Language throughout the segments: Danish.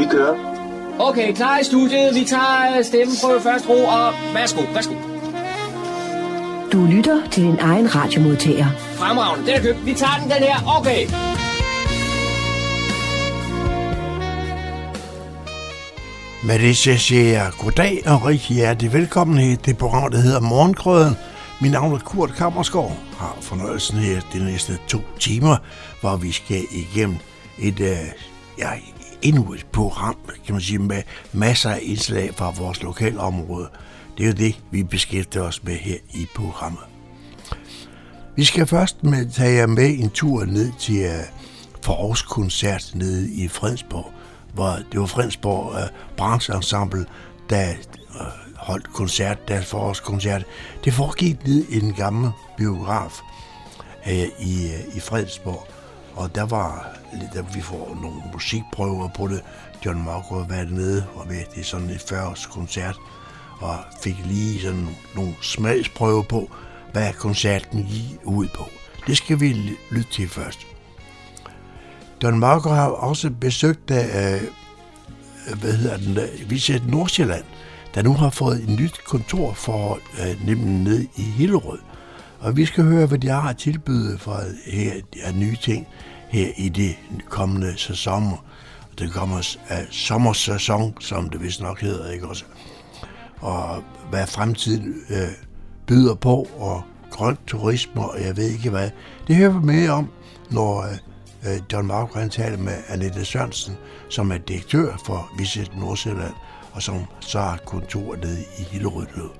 Vi kører. Okay, klar i studiet. Vi tager øh, stemmeprøve først ro, og værsgo, værsgo. Du lytter til din egen radiomodtager. Fremragende, den er købt. Vi tager den, den her. Okay. Med det siger jeg goddag og rigtig hjertelig velkommen til det program, der hedder Morgenkrøden. Mit navn er Kurt Kammersgaard. Har fornøjelsen her de næste to timer, hvor vi skal igennem et, uh, ja, endnu et program, kan man sige, med masser af indslag fra vores lokalområde. Det er jo det, vi beskæftiger os med her i programmet. Vi skal først med, tage jer med en tur ned til øh, uh, forårskoncert nede i Fredensborg, hvor det var Fredensborg øh, uh, Brancheensemble, der uh, holdt koncert, deres forårskoncert. Det foregik ned i en gammel biograf uh, i, uh, i Fredensborg, og der var der vi får nogle musikprøver på det. John Marco har været nede og med. Det er sådan et 40 koncert og fik lige sådan nogle smagsprøver på, hvad koncerten gik ud på. Det skal vi lytte til først. Don Marco har også besøgt af, hvad hedder den der, Visit Nordsjælland, der nu har fået et nyt kontor for øh, nemlig ned i Hillerød. Og vi skal høre, hvad de har at tilbyde for her af nye ting her i de kommende sæsoner. Det kommer af sommersæson, som det vist nok hedder, ikke også? Og hvad fremtiden øh, byder på, og grøn turisme, og jeg ved ikke hvad. Det hører vi mere om, når øh, øh John Markgren taler med Annette Sørensen, som er direktør for Visit Nordsjælland, og som så har kontor nede i Hillerød.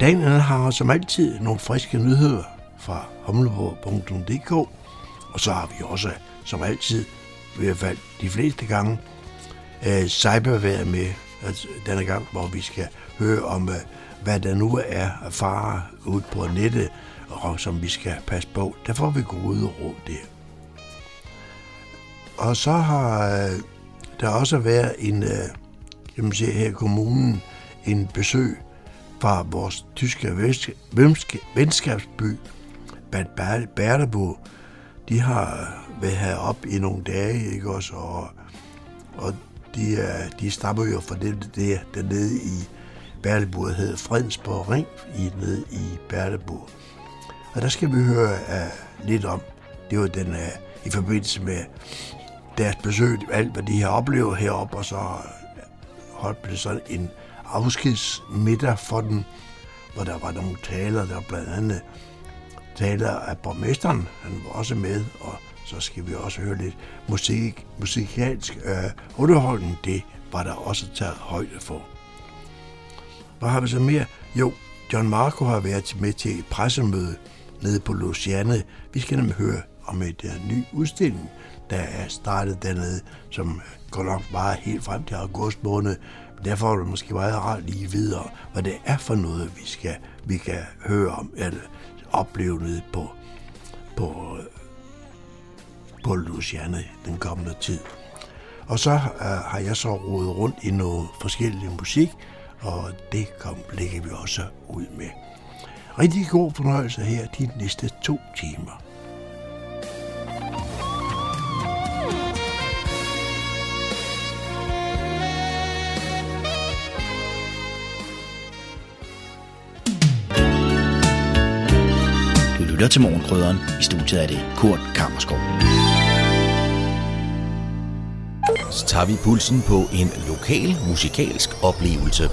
Daniel har som altid nogle friske nyheder fra humleborg.dk, og så har vi også, som altid, i hvert fald de fleste gange, øh, cyberværet med altså, denne gang, hvor vi skal høre om, øh, hvad der nu er af fare ude på nettet, og som vi skal passe på. Der får vi gode råd der. Og så har øh, der også været en, øh, kan man sige her i kommunen, en besøg fra vores tyske venskabsby, Bad Berleburg, de har været heroppe i nogle dage, ikke også? Og, og de, er, de stammer jo fra det, der, dernede i Berleburg, der hedder Fredensborg Ring, i, nede i Berleburg. Og der skal vi høre uh, lidt om, det var den, uh, i forbindelse med deres besøg, alt hvad de har oplevet heroppe, og så holdt det sådan en afskedsmiddag for dem, hvor der var nogle taler, der blandt andet taler af borgmesteren. Han var også med, og så skal vi også høre lidt musik, musikalsk øh, underholdning. Det var der også taget højde for. Hvad har vi så mere? Jo, John Marco har været med til et pressemøde nede på Luciane. Vi skal nemlig høre om et uh, ny udstilling, der er startet dernede, som øh, går nok bare helt frem til august måned. Derfor er det måske meget rart lige videre, hvad det er for noget, vi skal vi kan høre om, eller opleve nede på, på, på Louisiana den kommende tid. Og så uh, har jeg så rodet rundt i noget forskellig musik, og det kom, lægger vi også ud med. Rigtig god fornøjelse her de næste to timer. Lytter til Morgenkrydderen. I studiet er det Kurt Kammerskov. Så tager vi pulsen på en lokal musikalsk oplevelse.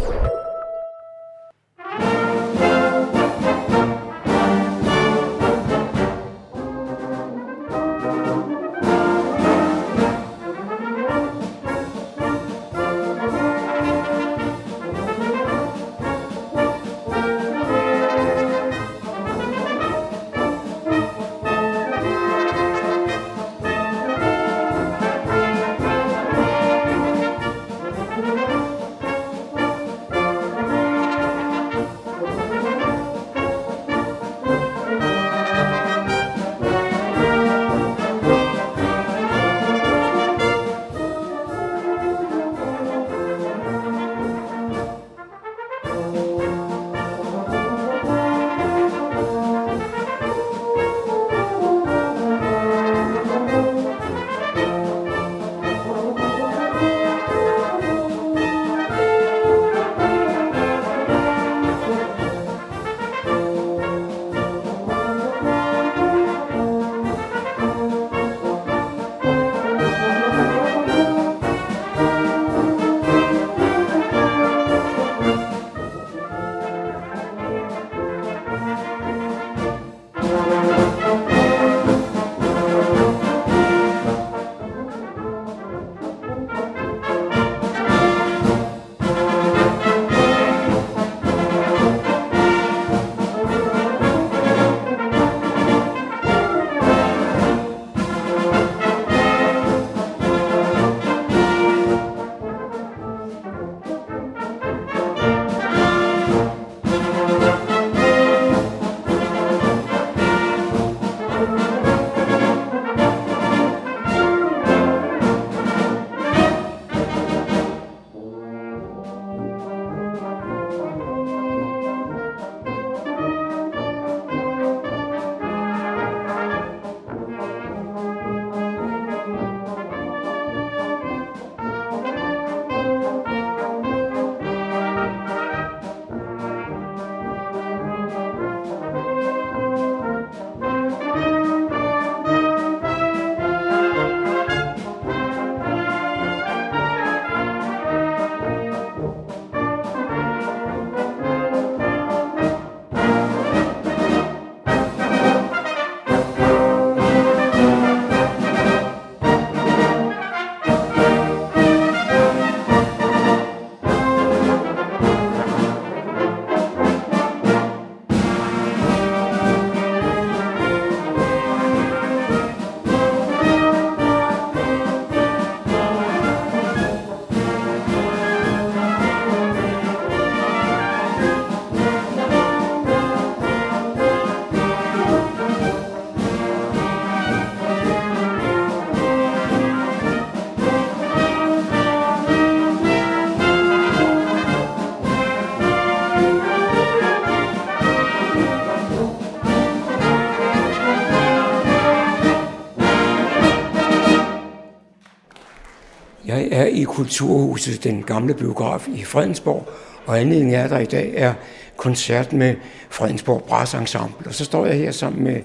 Jeg er i Kulturhuset, den gamle biograf i Fredensborg, og anledningen er, der i dag er koncert med Fredensborg Brass Ensemble. Og så står jeg her sammen med,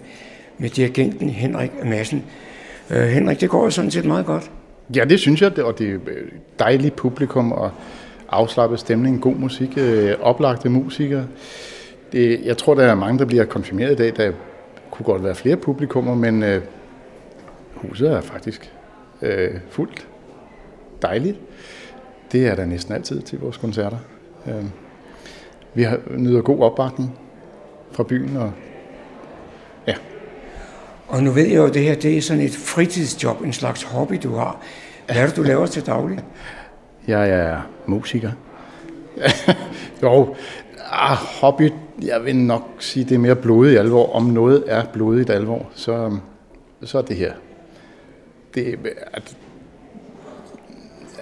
med dirigenten Henrik Madsen. Øh, Henrik, det går jo sådan set meget godt. Ja, det synes jeg, og det er dejligt publikum og afslappet stemning, god musik, øh, oplagte musikere. Det, jeg tror, der er mange, der bliver konfirmeret i dag. Der kunne godt være flere publikummer, men øh, huset er faktisk øh, fuldt. Dejligt. Det er der næsten altid til vores koncerter. Øh, vi har nyder god opbakning fra byen. Og, ja. Og nu ved jeg jo, at det her det er sådan et fritidsjob, en slags hobby, du har. Hvad er det, du laver til daglig? Jeg er musiker. jo, ah, hobby, jeg vil nok sige, det er mere blodig alvor. Om noget er blodigt alvor, så, så er det her. Det,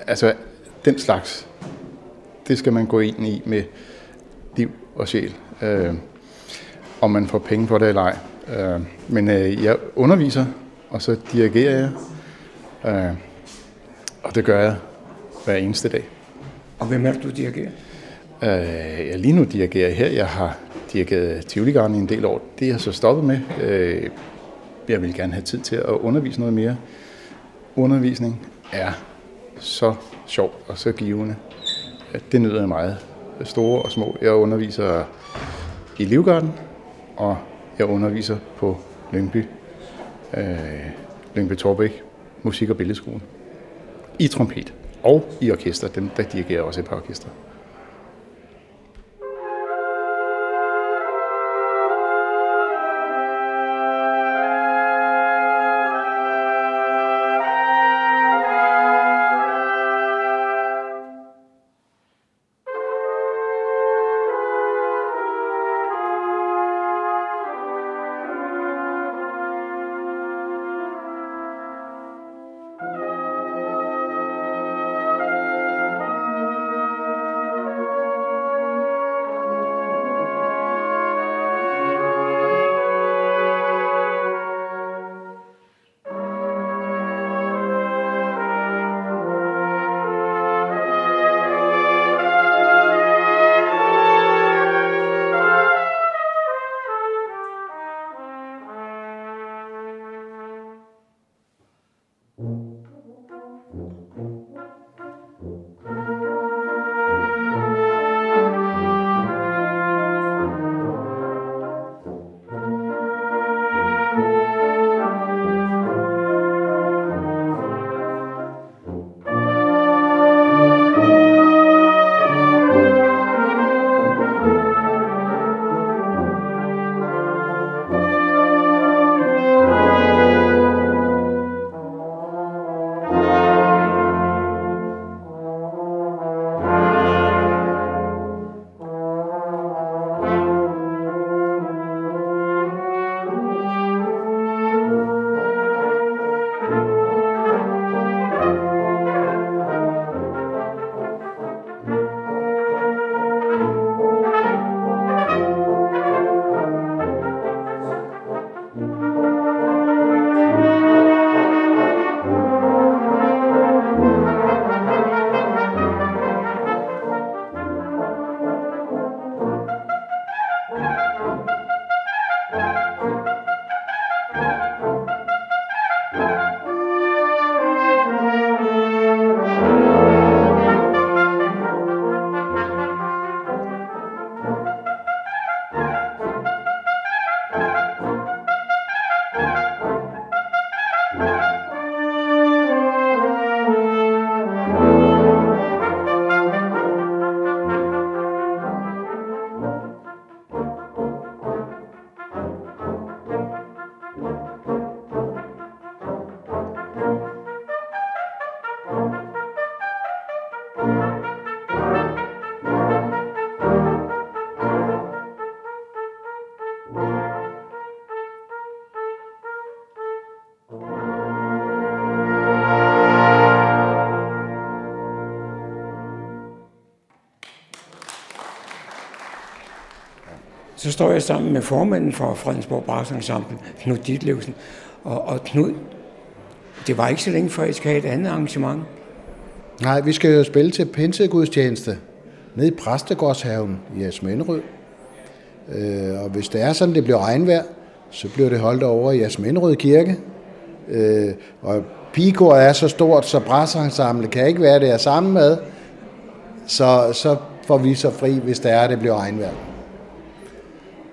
altså, den slags, det skal man gå ind i med liv og sjæl. Øh, om man får penge for det eller ej. Øh, men øh, jeg underviser, og så dirigerer jeg. Øh, og det gør jeg hver eneste dag. Og hvem er det, du dirigerer? Øh, jeg lige nu dirigerer her. Jeg har dirigeret tivoli i en del år. Det er jeg så stoppet med. Øh, jeg vil gerne have tid til at undervise noget mere. Undervisning er så sjov og så givende. Det nyder jeg meget. Store og små. Jeg underviser i Livgarden, og jeg underviser på Lyngby, øh, Lyngby Torbæk Musik- og Billedskolen. I trompet og i orkester. Dem, der dirigerer også et par orkester. Så står jeg sammen med formanden for Fredensborg Brass Ensemble, Knud Ditlevsen. Og, og Knud, det var ikke så længe før, I skal have et andet arrangement. Nej, vi skal jo spille til pinsegudstjeneste nede i Præstegårdshaven i Asmenrød. Øh, og hvis det er sådan, det bliver regnvejr, så bliver det holdt over i Asmenrød Kirke. Øh, og Pigor er så stort, så brassensemble kan ikke være der sammen med. Så, så får vi så fri, hvis det er, det bliver regnvejr.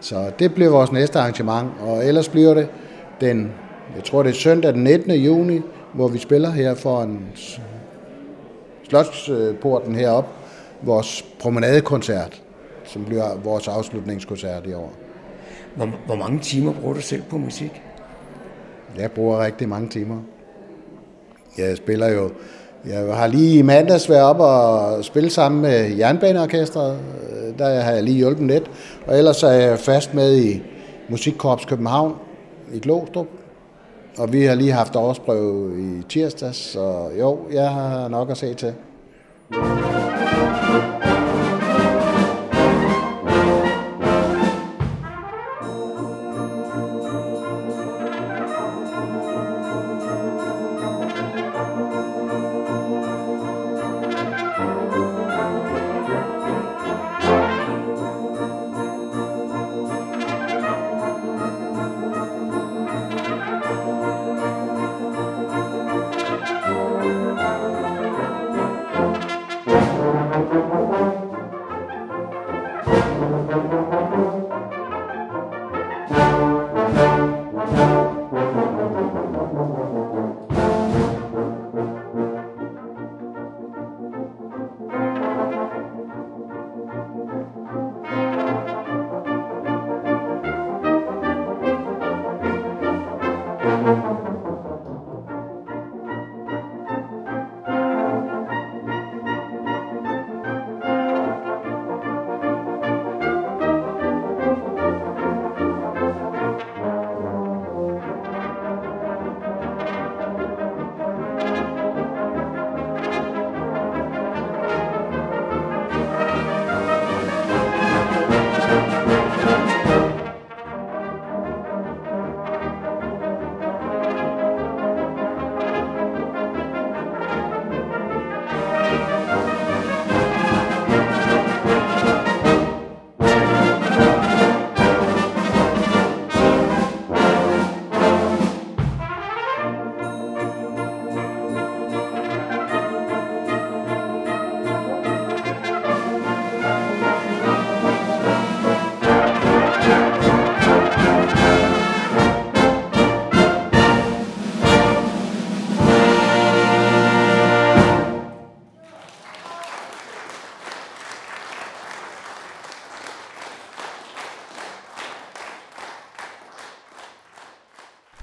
Så det bliver vores næste arrangement, og ellers bliver det den, jeg tror det er søndag den 19. juni, hvor vi spiller her for en slotsporten heroppe, vores promenadekoncert, som bliver vores afslutningskoncert i år. Hvor, hvor mange timer bruger du selv på musik? Jeg bruger rigtig mange timer. Jeg spiller jo jeg har lige i mandags været op og spille sammen med Jernbaneorkestret. Øh, der har jeg lige hjulpet lidt. Og ellers er jeg fast med i Musikkorps København i Glostrup. Og vi har lige haft årsprøve i tirsdags, så jo, jeg har nok at se til.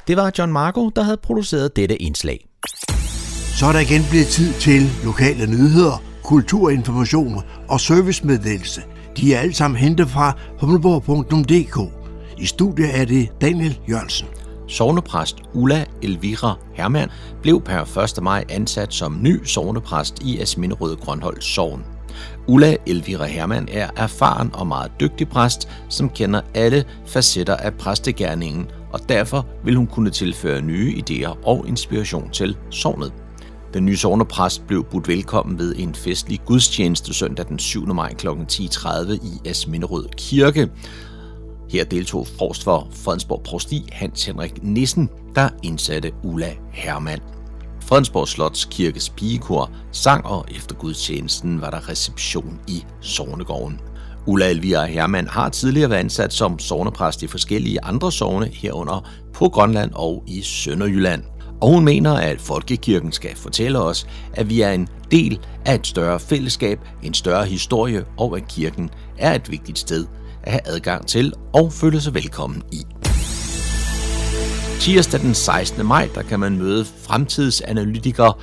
Det var John Marco, der havde produceret dette indslag. Så er der igen blevet tid til lokale nyheder, kulturinformation og servicemeddelelse. De er alle sammen hentet fra humleborg.dk. I studiet er det Daniel Jørgensen. Sognepræst Ulla Elvira Hermann blev per 1. maj ansat som ny sognepræst i Asminderød Grønhold Sogn. Ulla Elvira Hermann er erfaren og meget dygtig præst, som kender alle facetter af præstegærningen og derfor vil hun kunne tilføre nye idéer og inspiration til sovnet. Den nye sovnepræst blev budt velkommen ved en festlig gudstjeneste søndag den 7. maj kl. 10.30 i Asminderød Kirke. Her deltog forst for Fredensborg Prosti Hans Henrik Nissen, der indsatte Ulla Hermann. Fredensborg Slots Kirkes pigekor sang, og efter gudstjenesten var der reception i Sovnegården. Ulla Elvira Hermann har tidligere været ansat som sovnepræst i forskellige andre sovne herunder på Grønland og i Sønderjylland. Og hun mener, at Folkekirken skal fortælle os, at vi er en del af et større fællesskab, en større historie, og at kirken er et vigtigt sted at have adgang til og føle sig velkommen i. Tirsdag den 16. maj, der kan man møde fremtidsanalytiker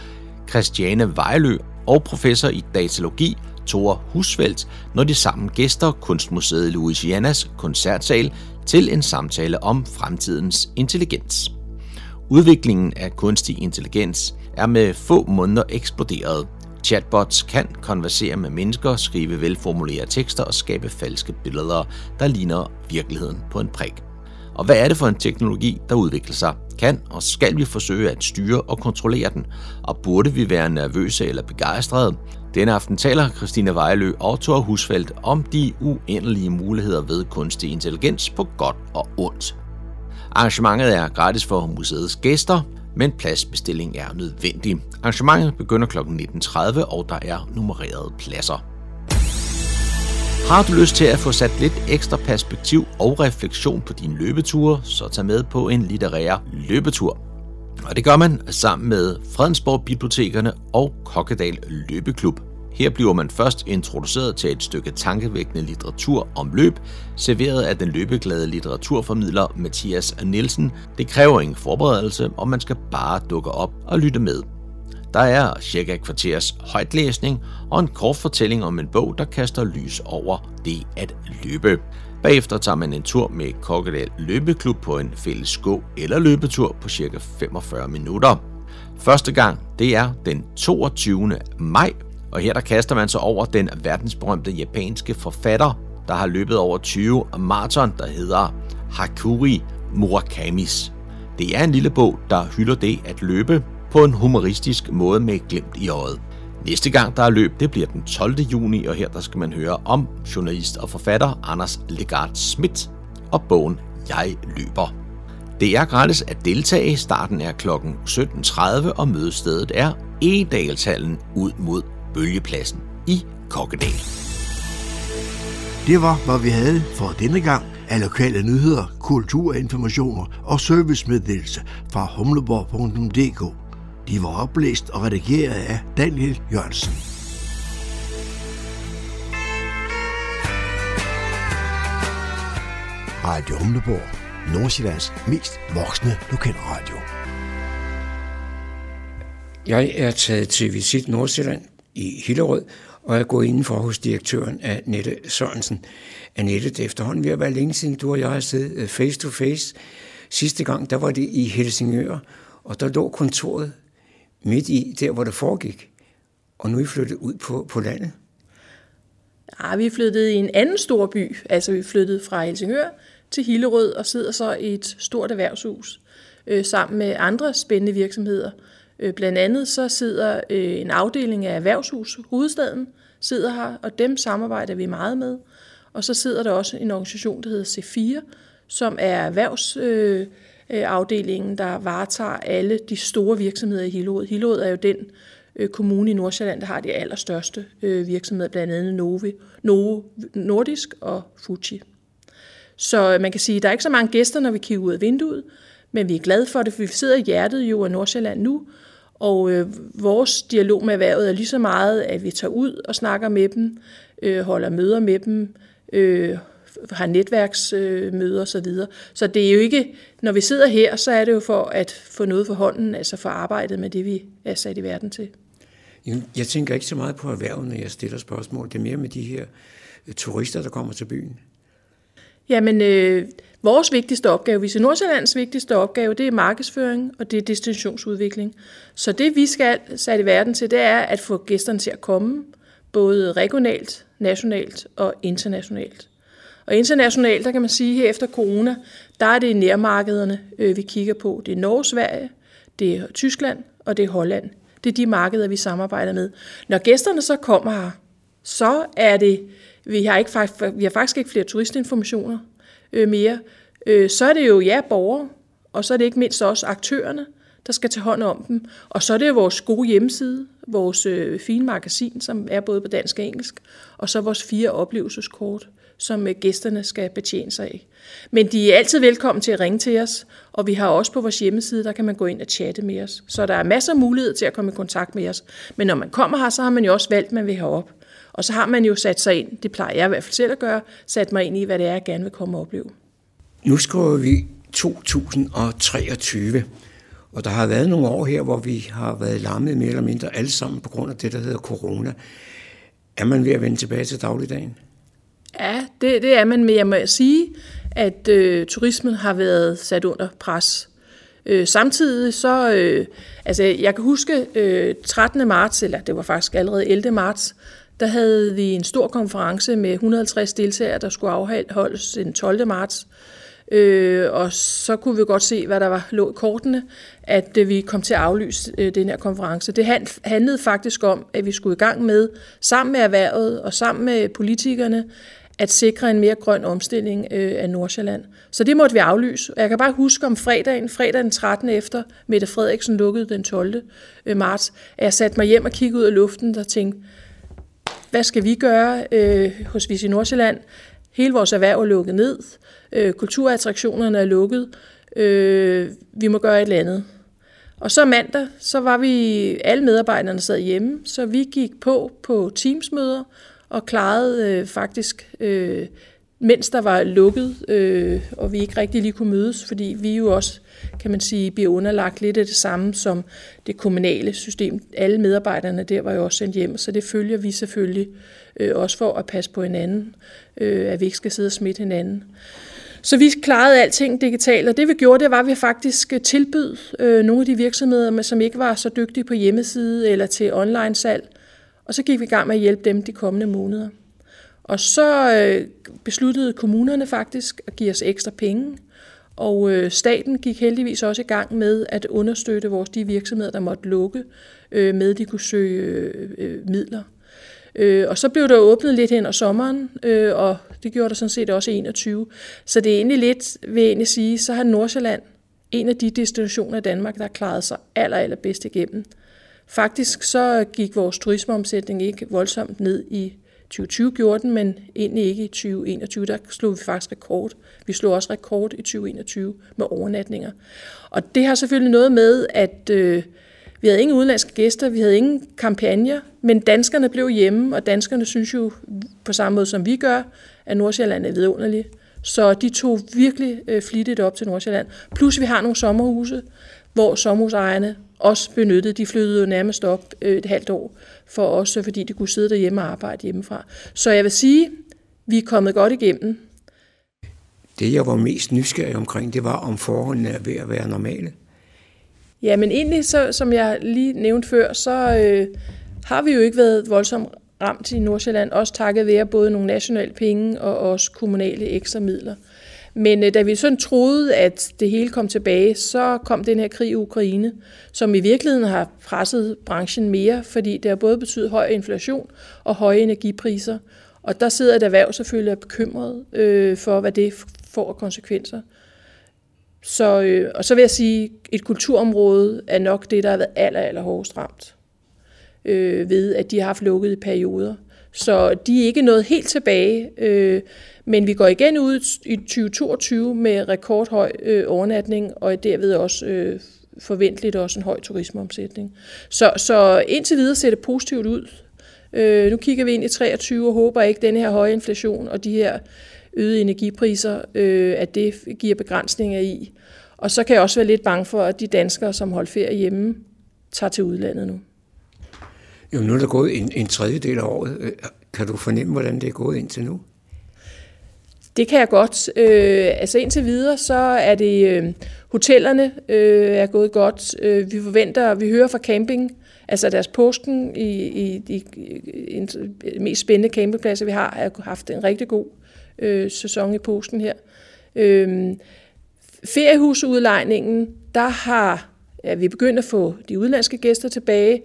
Christiane Vejlø og professor i datalogi Thor Husfeldt, når de sammen gæster Kunstmuseet Louisianas koncertsal til en samtale om fremtidens intelligens. Udviklingen af kunstig intelligens er med få måneder eksploderet. Chatbots kan konversere med mennesker, skrive velformulerede tekster og skabe falske billeder, der ligner virkeligheden på en prik. Og hvad er det for en teknologi, der udvikler sig? Kan og skal vi forsøge at styre og kontrollere den? Og burde vi være nervøse eller begejstrede? Denne aften taler Christina Vejlø og Thor Husfeldt om de uendelige muligheder ved kunstig intelligens på godt og ondt. Arrangementet er gratis for museets gæster, men pladsbestilling er nødvendig. Arrangementet begynder kl. 19.30, og der er nummererede pladser. Har du lyst til at få sat lidt ekstra perspektiv og refleksion på dine løbeture, så tag med på en litterær løbetur. Og det gør man sammen med Fredensborg Bibliotekerne og Kokkedal Løbeklub. Her bliver man først introduceret til et stykke tankevækkende litteratur om løb, serveret af den løbeglade litteraturformidler Mathias Nielsen. Det kræver ingen forberedelse, og man skal bare dukke op og lytte med. Der er cirka et kvarters højtlæsning og en kort fortælling om en bog, der kaster lys over det at løbe. Bagefter tager man en tur med Kokkedal Løbeklub på en fælles gå- eller løbetur på cirka 45 minutter. Første gang, det er den 22. maj, og her der kaster man sig over den verdensberømte japanske forfatter, der har løbet over 20 maraton, der hedder Hakuri Murakamis. Det er en lille bog, der hylder det at løbe på en humoristisk måde med glimt i øjet. Næste gang der er løb, det bliver den 12. juni, og her der skal man høre om journalist og forfatter Anders Legard Schmidt og bogen Jeg løber. Det er gratis at deltage. Starten er kl. 17.30, og mødestedet er Egedalshallen ud mod Bølgepladsen i Kokkedal. Det var, hvad vi havde for denne gang af lokale nyheder, kulturinformationer og servicemeddelelse fra humleborg.dk. De var oplæst og redigeret af Daniel Jørgensen. Radio Humleborg. Nordsjællands mest voksne lokalradio. Jeg er taget til Visit Nordsjælland i Hillerød, og jeg går indenfor hos direktøren af Nette Sørensen. Annette, det efterhånden ved at være længe siden, du og jeg har siddet øh, face to face. Sidste gang, der var det i Helsingør, og der lå kontoret midt i, der hvor det foregik. Og nu er I flyttet ud på, på landet. Ja, vi flyttede i en anden stor by. Altså vi flyttede fra Helsingør til Hillerød og sidder så i et stort erhvervshus øh, sammen med andre spændende virksomheder. Øh, blandt andet så sidder øh, en afdeling af Erhvervshus Hovedstaden sidder her, og dem samarbejder vi meget med. Og så sidder der også en organisation, der hedder C4, som er erhvervs... øh, Øh, afdelingen, der varetager alle de store virksomheder i Hillerød. Hillerød er jo den øh, kommune i Nordsjælland, der har de allerstørste øh, virksomheder, blandt andet Novi, Novo Nordisk og Fuji. Så man kan sige, at der er ikke så mange gæster, når vi kigger ud af vinduet, men vi er glade for det, for vi sidder i hjertet jo af Nordsjælland nu, og øh, vores dialog med erhvervet er lige så meget, at vi tager ud og snakker med dem, øh, holder møder med dem, øh, har netværksmøder osv. Så det er jo ikke, når vi sidder her, så er det jo for at få noget for hånden, altså for arbejdet med det, vi er sat i verden til. Jeg tænker ikke så meget på erhvervet, når jeg stiller spørgsmål. Det er mere med de her øh, turister, der kommer til byen. Jamen, øh, vores vigtigste opgave, hvis Nordsjællands vigtigste opgave, det er markedsføring, og det er destinationsudvikling. Så det, vi skal sætte i verden til, det er at få gæsterne til at komme, både regionalt, nationalt og internationalt. Og internationalt, der kan man sige, her efter corona, der er det nærmarkederne, øh, vi kigger på. Det er Norge, Sverige, det er Tyskland og det er Holland. Det er de markeder, vi samarbejder med. Når gæsterne så kommer her, så er det, vi har, ikke, vi har faktisk ikke flere turistinformationer øh, mere, øh, så er det jo ja, borgere, og så er det ikke mindst også aktørerne, der skal tage hånd om dem. Og så er det jo vores gode hjemmeside, vores øh, fine magasin, som er både på dansk og engelsk, og så vores fire oplevelseskort, som øh, gæsterne skal betjene sig af. Men de er altid velkommen til at ringe til os, og vi har også på vores hjemmeside, der kan man gå ind og chatte med os. Så der er masser af mulighed til at komme i kontakt med os. Men når man kommer her, så har man jo også valgt, man vil have op. Og så har man jo sat sig ind, det plejer jeg i hvert fald selv at gøre, sat mig ind i, hvad det er, jeg gerne vil komme og opleve. Nu skriver vi 2023, og der har været nogle år her, hvor vi har været lammet mere eller mindre alle sammen på grund af det, der hedder corona. Er man ved at vende tilbage til dagligdagen? Ja, det, det er man, men jeg må sige, at øh, turismen har været sat under pres. Øh, samtidig så, øh, altså jeg kan huske øh, 13. marts, eller det var faktisk allerede 11. marts, der havde vi en stor konference med 150 deltagere, der skulle afholdes den 12. marts. Øh, og så kunne vi godt se, hvad der var lå i kortene, at øh, vi kom til at aflyse øh, den her konference. Det handlede faktisk om, at vi skulle i gang med, sammen med erhvervet og sammen med politikerne, at sikre en mere grøn omstilling øh, af Nordsjælland. Så det måtte vi aflyse. Jeg kan bare huske om fredagen, fredag den 13. efter, Mette Frederiksen lukkede den 12. Øh, marts, at jeg satte mig hjem og kiggede ud af luften og tænkte, hvad skal vi gøre øh, hos Visi Nordsjælland? Hele vores erhverv er lukket ned. Øh, kulturattraktionerne er lukket. Øh, vi må gøre et eller andet. Og så mandag, så var vi, alle medarbejderne sad hjemme, så vi gik på på teamsmøder og klarede øh, faktisk, øh, mens der var lukket, øh, og vi ikke rigtig lige kunne mødes, fordi vi jo også, kan man sige, bliver underlagt lidt af det samme som det kommunale system. Alle medarbejderne der var jo også sendt hjem, så det følger vi selvfølgelig øh, også for at passe på hinanden, øh, at vi ikke skal sidde og smitte hinanden. Så vi klarede alting digitalt, og det vi gjorde, det var, at vi faktisk øh, tilbød øh, nogle af de virksomheder, som ikke var så dygtige på hjemmeside eller til online salg, og så gik vi i gang med at hjælpe dem de kommende måneder. Og så øh, besluttede kommunerne faktisk at give os ekstra penge, og øh, staten gik heldigvis også i gang med at understøtte vores de virksomheder, der måtte lukke, øh, med at de kunne søge øh, øh, midler. Øh, og så blev der åbnet lidt hen over sommeren, øh, og det gjorde der sådan set også i 21. Så det er egentlig lidt, vil jeg egentlig sige, så har Nordsjælland en af de destinationer i Danmark, der har klaret sig aller, aller bedst igennem. Faktisk så gik vores turismeomsætning ikke voldsomt ned i 2020 gjorde den, men egentlig ikke i 2021. Der slog vi faktisk rekord. Vi slog også rekord i 2021 med overnatninger. Og det har selvfølgelig noget med, at øh, vi havde ingen udenlandske gæster, vi havde ingen kampagner, men danskerne blev hjemme, og danskerne synes jo på samme måde som vi gør, at Nordsjælland er vidunderlig. Så de tog virkelig øh, flittigt op til Nordsjælland. Plus vi har nogle sommerhuse, hvor sommerhusejerne også benyttede. De flyttede jo nærmest op øh, et halvt år, for også fordi de kunne sidde derhjemme og arbejde hjemmefra. Så jeg vil sige, vi er kommet godt igennem. Det, jeg var mest nysgerrig omkring, det var, om forholdene er ved at være normale. Ja, men egentlig, så, som jeg lige nævnte før, så øh, har vi jo ikke været voldsomt ramt i Nordsjælland, også takket være både nogle nationale penge og også kommunale ekstra midler. Men øh, da vi sådan troede, at det hele kom tilbage, så kom den her krig i Ukraine, som i virkeligheden har presset branchen mere, fordi det har både betydet høj inflation og høje energipriser. Og der sidder et erhverv selvfølgelig og bekymret øh, for, hvad det får af konsekvenser. Så, øh, og så vil jeg sige, at et kulturområde er nok det, der har været aller, aller hårdest ramt øh, ved, at de har haft lukket i perioder. Så de er ikke nået helt tilbage, øh, men vi går igen ud i 2022 med rekordhøj øh, overnatning, og derved også øh, forventeligt også en høj turismeomsætning. Så, så indtil videre ser det positivt ud. Øh, nu kigger vi ind i 23 og håber ikke, at denne her høje inflation og de her øgede energipriser, øh, at det giver begrænsninger i. Og så kan jeg også være lidt bange for, at de danskere, som holder ferie hjemme, tager til udlandet nu. Jo, nu er der gået en, en tredjedel af året. Øh, kan du fornemme, hvordan det er gået indtil nu? Det kan jeg godt. Øh, altså indtil videre, så er det øh, hotellerne øh, er gået godt. Øh, vi forventer, vi hører fra camping, altså deres påsken i, i de øh, mest spændende campingpladser, vi har, har haft en rigtig god øh, sæson i posten her. Øh, feriehusudlejningen, der har ja, vi begyndt at få de udenlandske gæster tilbage,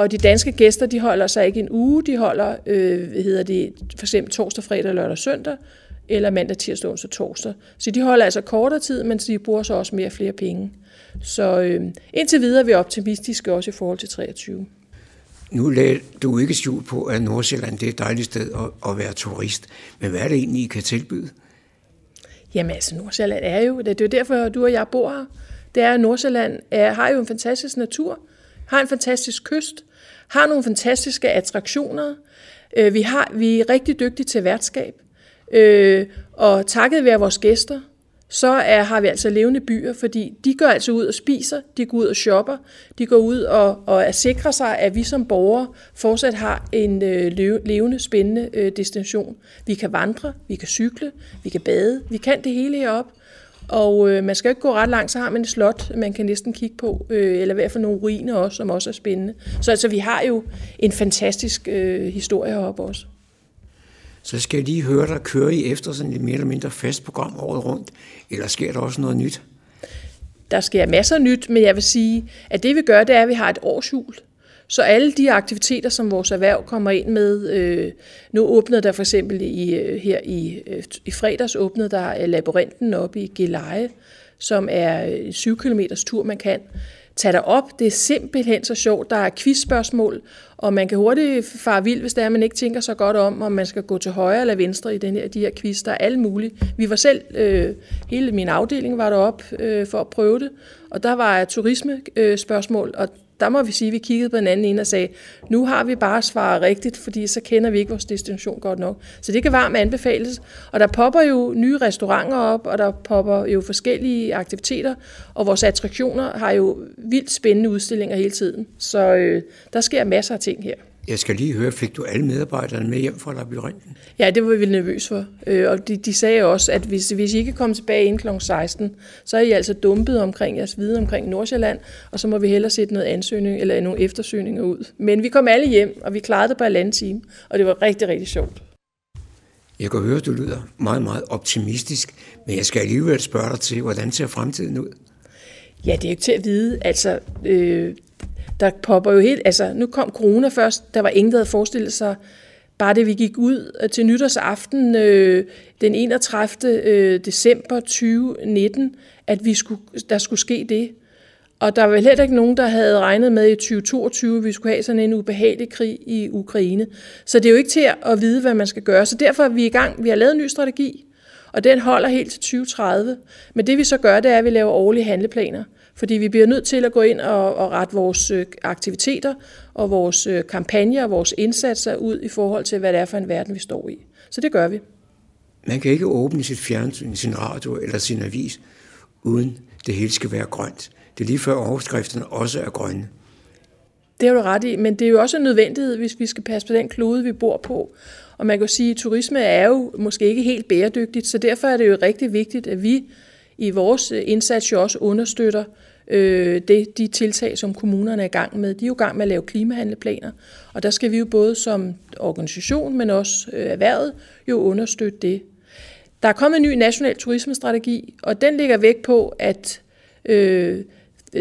og de danske gæster, de holder sig ikke en uge, de holder, øh, hvad hedder det, for eksempel torsdag, fredag, lørdag søndag, eller mandag, tirsdag, onsdag, torsdag. Så de holder altså kortere tid, men de bruger så også mere flere penge. Så øh, indtil videre er vi optimistiske også i forhold til 23. Nu lagde du ikke skjul på, at Nordsjælland det er et dejligt sted at, at være turist. Men hvad er det egentlig, I kan tilbyde? Jamen altså, Nordsjælland er jo, det er jo derfor, du og jeg bor her. Det er, at Nordsjælland er, har jo en fantastisk natur, har en fantastisk kyst, har nogle fantastiske attraktioner. Øh, vi, har, vi er rigtig dygtige til værtskab. Øh, og takket være vores gæster, så er, har vi altså levende byer, fordi de går altså ud og spiser, de går ud og shopper, de går ud og, og er sikre sig, at vi som borgere fortsat har en øh, levende, spændende øh, destination. Vi kan vandre, vi kan cykle, vi kan bade, vi kan det hele heroppe. Og øh, man skal ikke gå ret langt, så har man et slot, man kan næsten kigge på, øh, eller i hvert fald nogle ruiner også, som også er spændende. Så altså, vi har jo en fantastisk øh, historie heroppe også. Så skal jeg lige høre dig, kører I efter sådan et mere eller mindre fast program året rundt, eller sker der også noget nyt? Der sker masser af nyt, men jeg vil sige, at det vi gør, det er, at vi har et årshjul. Så alle de aktiviteter, som vores erhverv kommer ind med, øh, nu åbnede der for eksempel i, øh, her i, øh, i fredags åbnede der øh, labyrinten op i Geleje, som er en 7 km tur, man kan tage dig op. Det er simpelthen så sjovt. Der er quizspørgsmål, og man kan hurtigt fare vild, hvis det er, man ikke tænker så godt om, om man skal gå til højre eller venstre i den her, de her quiz. Der er alle mulige. Vi var selv, øh, hele min afdeling var deroppe øh, for at prøve det, og der var turismespørgsmål, øh, og der må vi sige, at vi kiggede på den anden ene og sagde, nu har vi bare svaret rigtigt, fordi så kender vi ikke vores destination godt nok. Så det kan varmt anbefales. Og der popper jo nye restauranter op, og der popper jo forskellige aktiviteter, og vores attraktioner har jo vildt spændende udstillinger hele tiden. Så øh, der sker masser af ting her. Jeg skal lige høre, fik du alle medarbejderne med hjem fra labyrinten? Ja, det var vi nervøs for. Øh, og de, de sagde også, at hvis, hvis I ikke kommer tilbage inden kl. 16, så er I altså dumpet omkring jeres viden omkring Nordsjælland, og så må vi hellere sætte noget ansøgning eller nogle eftersøgninger ud. Men vi kom alle hjem, og vi klarede det på en time, og det var rigtig, rigtig sjovt. Jeg kan høre, at du lyder meget, meget optimistisk, men jeg skal alligevel spørge dig til, hvordan ser fremtiden ud? Ja, det er jo ikke til at vide. Altså, øh, der popper jo helt, altså nu kom corona først, der var ingen, der havde forestillet sig, bare det vi gik ud øh, til nytårsaften øh, den 31. Øh, december 2019, at vi skulle, der skulle ske det. Og der var vel heller ikke nogen, der havde regnet med i 2022, at vi skulle have sådan en ubehagelig krig i Ukraine. Så det er jo ikke til at vide, hvad man skal gøre. Så derfor er vi i gang. Vi har lavet en ny strategi, og den holder helt til 2030. Men det vi så gør, det er, at vi laver årlige handleplaner. Fordi vi bliver nødt til at gå ind og, og rette vores øh, aktiviteter og vores øh, kampagner og vores indsatser ud i forhold til, hvad det er for en verden, vi står i. Så det gør vi. Man kan ikke åbne sit fjernsyn, sin radio eller sin avis, uden det hele skal være grønt. Det er lige før overskrifterne også er grønne. Det har du ret i, men det er jo også en nødvendighed, hvis vi skal passe på den klode, vi bor på. Og man kan jo sige, at turisme er jo måske ikke helt bæredygtigt, så derfor er det jo rigtig vigtigt, at vi i vores indsats jo også understøtter øh, det, de tiltag, som kommunerne er i gang med. De er jo i gang med at lave klimahandleplaner, og der skal vi jo både som organisation, men også øh, erhvervet, jo understøtte det. Der er kommet en ny national turismestrategi, og den ligger væk på, at øh,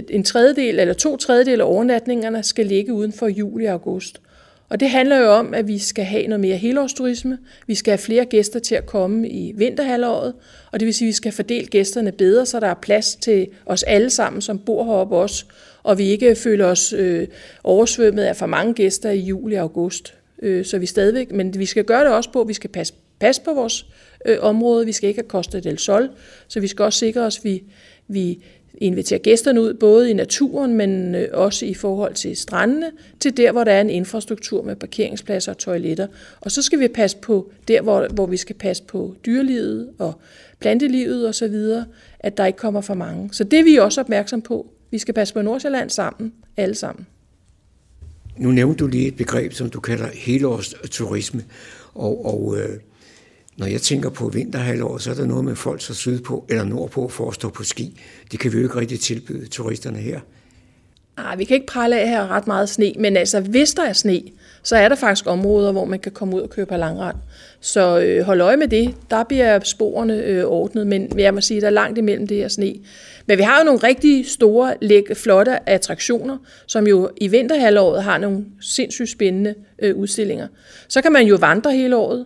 en tredjedel eller to tredjedel af overnatningerne skal ligge uden for juli og august. Og det handler jo om, at vi skal have noget mere helårsturisme. Vi skal have flere gæster til at komme i vinterhalvåret, og det vil sige, at vi skal fordele gæsterne bedre, så der er plads til os alle sammen, som bor heroppe også, og vi ikke føler os øh, oversvømmet af for mange gæster i juli og august. Øh, så vi stadigvæk, men vi skal gøre det også på, at vi skal passe, passe på vores øh, område. Vi skal ikke have Costa del Sol, så vi skal også sikre os, at vi, vi inviterer gæsterne ud, både i naturen, men øh, også i forhold til strandene, til der, hvor der er en infrastruktur med parkeringspladser og toiletter. Og så skal vi passe på der, hvor, hvor vi skal passe på dyrelivet og plantelivet osv., at der ikke kommer for mange. Så det er vi også opmærksom på. Vi skal passe på Nordsjælland sammen, alle sammen. Nu nævnte du lige et begreb, som du kalder helårsturisme, og, og øh, når jeg tænker på vinterhalvåret, så er der noget med folk så sydpå eller nordpå for at stå på ski. Det kan vi jo ikke rigtig tilbyde turisterne her. Nej, vi kan ikke prale af her ret meget sne, men altså hvis der er sne, så er der faktisk områder, hvor man kan komme ud og køre på langrand. Så øh, hold øje med det. Der bliver sporene øh, ordnet, men jeg må sige, der er langt imellem det her sne. Men vi har jo nogle rigtig store, læk, flotte attraktioner, som jo i vinterhalvåret har nogle sindssygt spændende øh, udstillinger. Så kan man jo vandre hele året.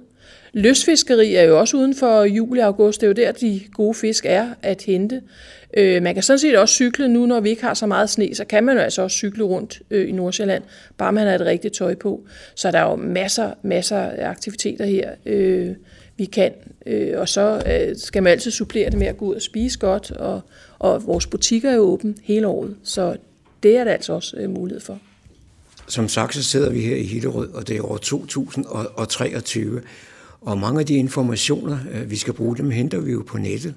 Løsfiskeri er jo også uden for juli og august. Det er jo der, de gode fisk er at hente. Øh, man kan sådan set også cykle nu, når vi ikke har så meget sne, så kan man jo altså også cykle rundt øh, i Nordsjælland, bare man har et rigtigt tøj på. Så der er jo masser, masser af aktiviteter her, øh, vi kan. Øh, og så øh, skal man altid supplere det med at gå ud og spise godt, og, og vores butikker er jo åbne hele året, så det er der altså også øh, mulighed for. Som sagt, så sidder vi her i Hillerød, og det er år 2023. Og mange af de informationer, øh, vi skal bruge, dem henter vi jo på nettet.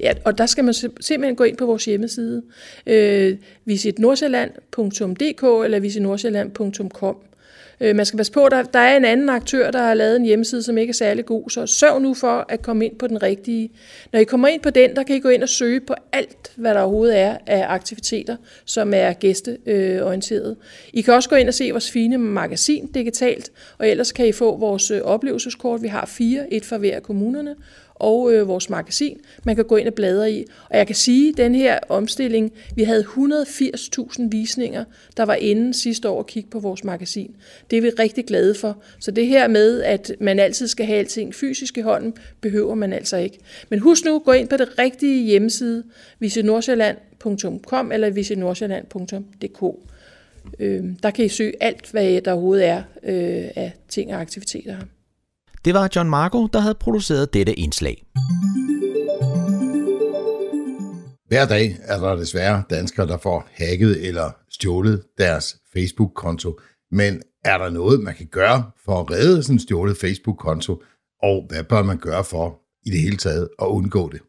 Ja, og der skal man simpelthen gå ind på vores hjemmeside, øh, visitnordsjælland.dk eller visitnordsjælland.com. Øh, man skal passe på, der, der er en anden aktør, der har lavet en hjemmeside, som ikke er særlig god, så sørg nu for at komme ind på den rigtige. Når I kommer ind på den, der kan I gå ind og søge på alt, hvad der overhovedet er af aktiviteter, som er gæsteorienteret. I kan også gå ind og se vores fine magasin digitalt, og ellers kan I få vores øh, oplevelseskort. Vi har fire, et for hver af kommunerne, og øh, vores magasin, man kan gå ind og bladre i. Og jeg kan sige, at den her omstilling, vi havde 180.000 visninger, der var inde sidste år at kigge på vores magasin. Det er vi rigtig glade for. Så det her med, at man altid skal have alting fysisk i hånden, behøver man altså ikke. Men husk nu, gå ind på det rigtige hjemmeside, visitnordsjælland.com eller visitnordsjælland.dk. Øh, der kan I søge alt, hvad der overhovedet er øh, af ting og aktiviteter her. Det var John Marco, der havde produceret dette indslag. Hver dag er der desværre danskere, der får hacket eller stjålet deres Facebook-konto. Men er der noget, man kan gøre for at redde sådan en stjålet Facebook-konto? Og hvad bør man gøre for i det hele taget at undgå det?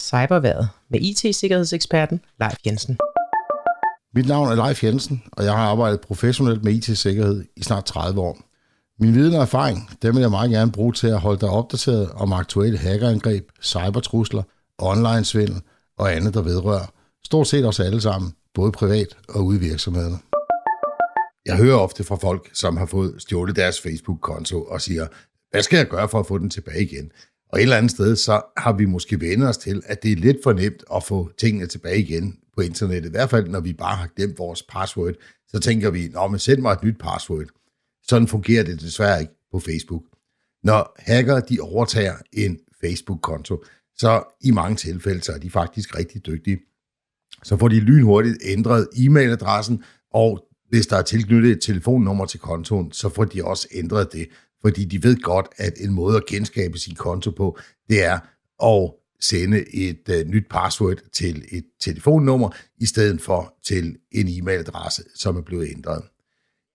Cyberværet med IT-sikkerhedseksperten Leif Jensen. Mit navn er Leif Jensen, og jeg har arbejdet professionelt med IT-sikkerhed i snart 30 år. Min viden og erfaring, dem vil jeg meget gerne bruge til at holde dig opdateret om aktuelle hackerangreb, cybertrusler, online-svindel og andet, der vedrører. Stort set os alle sammen, både privat og ude i virksomhederne. Jeg hører ofte fra folk, som har fået stjålet deres Facebook-konto og siger, hvad skal jeg gøre for at få den tilbage igen? Og et eller andet sted, så har vi måske vendt os til, at det er lidt for nemt at få tingene tilbage igen på internettet. I hvert fald, når vi bare har glemt vores password, så tænker vi, nå, men send mig et nyt password. Sådan fungerer det desværre ikke på Facebook. Når hacker de overtager en Facebook-konto, så i mange tilfælde, så er de faktisk rigtig dygtige. Så får de lynhurtigt ændret e-mailadressen, og hvis der er tilknyttet et telefonnummer til kontoen, så får de også ændret det, fordi de ved godt, at en måde at genskabe sin konto på, det er at sende et uh, nyt password til et telefonnummer, i stedet for til en e-mailadresse, som er blevet ændret.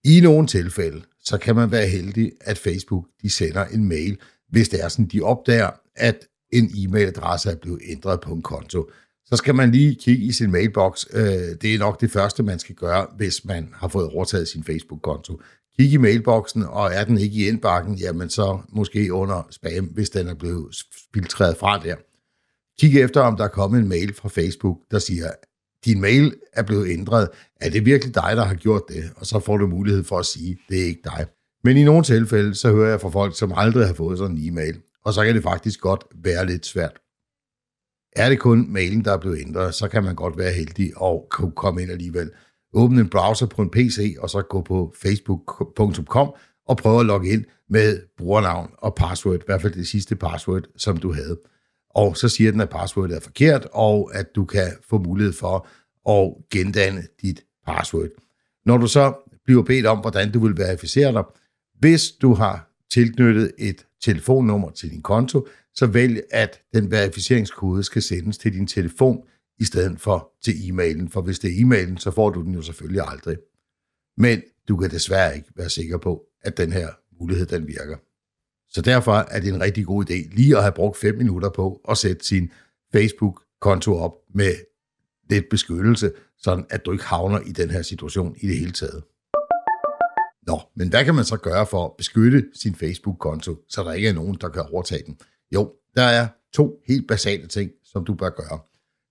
I nogle tilfælde, så kan man være heldig, at Facebook de sender en mail, hvis det er sådan, de opdager, at en e-mailadresse er blevet ændret på en konto. Så skal man lige kigge i sin mailbox. Øh, det er nok det første, man skal gøre, hvis man har fået overtaget sin Facebook-konto. Kig i mailboksen, og er den ikke i indbakken, jamen så måske under spam, hvis den er blevet filtreret fra der. Kig efter, om der er kommet en mail fra Facebook, der siger, din mail er blevet ændret. Er det virkelig dig, der har gjort det? Og så får du mulighed for at sige, det er ikke dig. Men i nogle tilfælde, så hører jeg fra folk, som aldrig har fået sådan en e-mail. Og så kan det faktisk godt være lidt svært. Er det kun mailen, der er blevet ændret, så kan man godt være heldig og kunne komme ind alligevel. Åbne en browser på en PC, og så gå på facebook.com og prøve at logge ind med brugernavn og password, i hvert fald det sidste password, som du havde og så siger den, at passwordet er forkert, og at du kan få mulighed for at gendanne dit password. Når du så bliver bedt om, hvordan du vil verificere dig, hvis du har tilknyttet et telefonnummer til din konto, så vælg, at den verificeringskode skal sendes til din telefon, i stedet for til e-mailen. For hvis det er e-mailen, så får du den jo selvfølgelig aldrig. Men du kan desværre ikke være sikker på, at den her mulighed den virker. Så derfor er det en rigtig god idé lige at have brugt 5 minutter på at sætte sin Facebook-konto op med lidt beskyttelse, sådan at du ikke havner i den her situation i det hele taget. Nå, men hvad kan man så gøre for at beskytte sin Facebook-konto, så der ikke er nogen, der kan overtage den? Jo, der er to helt basale ting, som du bør gøre.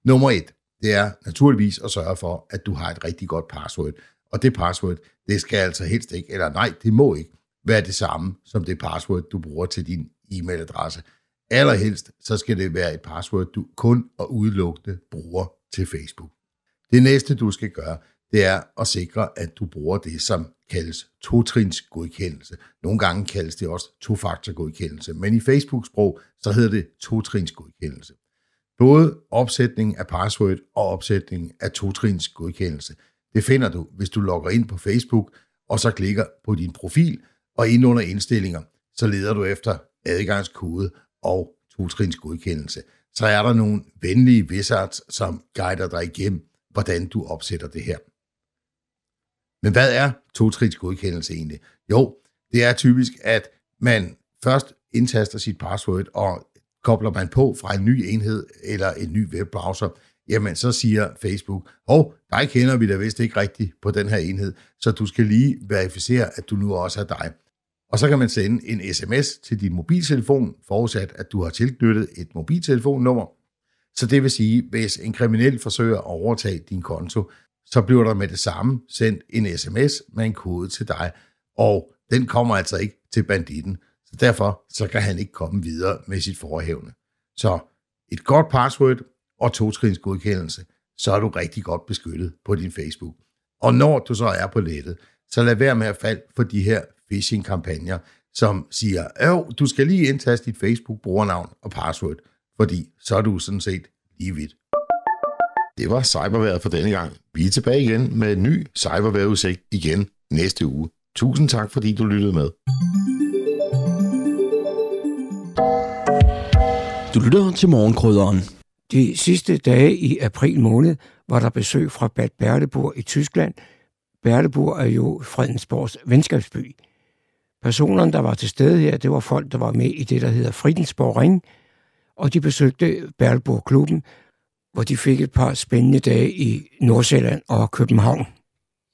Nummer et, det er naturligvis at sørge for, at du har et rigtig godt password. Og det password, det skal altså helst ikke, eller nej, det må ikke være det samme som det password, du bruger til din e-mailadresse. Allerhelst, så skal det være et password, du kun og udelukkende bruger til Facebook. Det næste, du skal gøre, det er at sikre, at du bruger det, som kaldes totrins godkendelse. Nogle gange kaldes det også tofaktor godkendelse, men i Facebook-sprog, så hedder det totrins godkendelse. Både opsætning af password og opsætning af totrins godkendelse, det finder du, hvis du logger ind på Facebook, og så klikker på din profil, og ind under indstillinger, så leder du efter adgangskode og totrins godkendelse. Så er der nogle venlige wizards, som guider dig igennem, hvordan du opsætter det her. Men hvad er totrins godkendelse egentlig? Jo, det er typisk, at man først indtaster sit password, og kobler man på fra en ny enhed eller en ny webbrowser, jamen så siger Facebook, hov, dig kender vi da vist ikke rigtigt på den her enhed, så du skal lige verificere, at du nu også er dig. Og så kan man sende en sms til din mobiltelefon, forudsat at du har tilknyttet et mobiltelefonnummer. Så det vil sige, hvis en kriminel forsøger at overtage din konto, så bliver der med det samme sendt en sms med en kode til dig, og den kommer altså ikke til banditten. Så derfor så kan han ikke komme videre med sit forhævne. Så et godt password og to godkendelse, så er du rigtig godt beskyttet på din Facebook. Og når du så er på nettet, så lad være med at falde for de her phishing-kampagner, som siger, at du skal lige indtaste dit Facebook-brugernavn og password, fordi så er du sådan set lige vidt. Det var cyberværet for denne gang. Vi er tilbage igen med en ny cyberværetudsigt igen næste uge. Tusind tak, fordi du lyttede med. Du lytter til morgenkrydderen. De sidste dage i april måned var der besøg fra Bad Berleburg i Tyskland. Berleburg er jo Fredensborgs venskabsby. Personerne, der var til stede her, det var folk, der var med i det, der hedder Fridensborg Ring, og de besøgte Berleburg-klubben, hvor de fik et par spændende dage i Nordsjælland og København.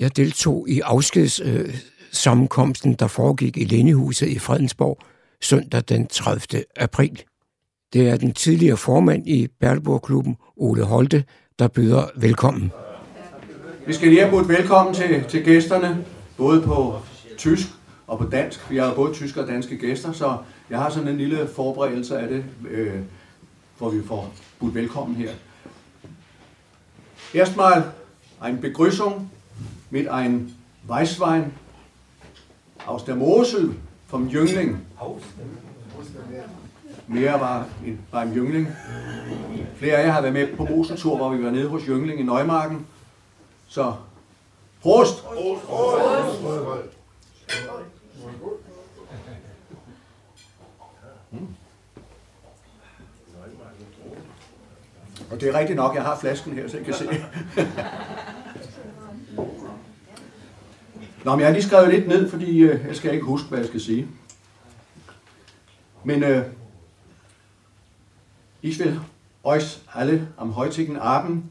Jeg deltog i afskedssammenkomsten, der foregik i Lindehuset i Fredensborg søndag den 30. april. Det er den tidligere formand i Berleburg-klubben, Ole Holte, der byder velkommen. Vi skal lige have budt velkommen til, til gæsterne, både på tysk og på dansk. Jeg har både tyske og danske gæster, så jeg har sådan en lille forberedelse af det, øh, hvor vi får budt velkommen her. Erstmal ein Begrüßung mit ein Weißwein aus der Mosel vom Jüngling. Mere var en, var en Jüngling. Flere af jer har været med på Moseltur, hvor vi var nede hos Jüngling i Nøgmarken. Så Prost. Prost! Prost! Prost! Mm. Og det er rigtigt nok, jeg har flasken her, så I kan se. Nå, men jeg har lige skrevet lidt ned, fordi øh, jeg skal ikke huske, hvad jeg skal sige. Men øh, ich will euch alle am heutigen Abend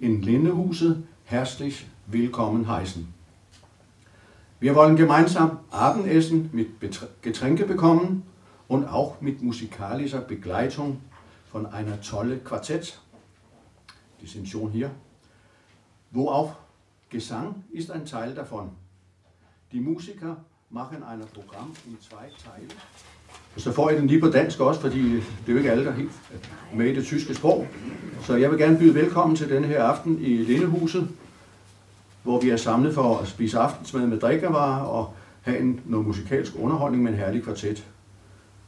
in Lindehuset herzlich willkommen heißen. Wir wollen gemeinsam Abendessen mit Getränke bekommen und auch mit musikalischer Begleitung von einer tolle Quartett. Die sind schon hier. Wo auch Gesang ist ein Teil davon. Die Musiker machen ein Programm in zwei Teile. Så får jeg den lige på dansk også, fordi det er jo ikke alle, der er helt med i det tyske sprog. Så jeg vil gerne byde velkommen til denne her aften i Lindehuset, hvor vi er samlet for at spise aftensmad med drikkevarer og have en, noget musikalsk underholdning med en herlig kvartet.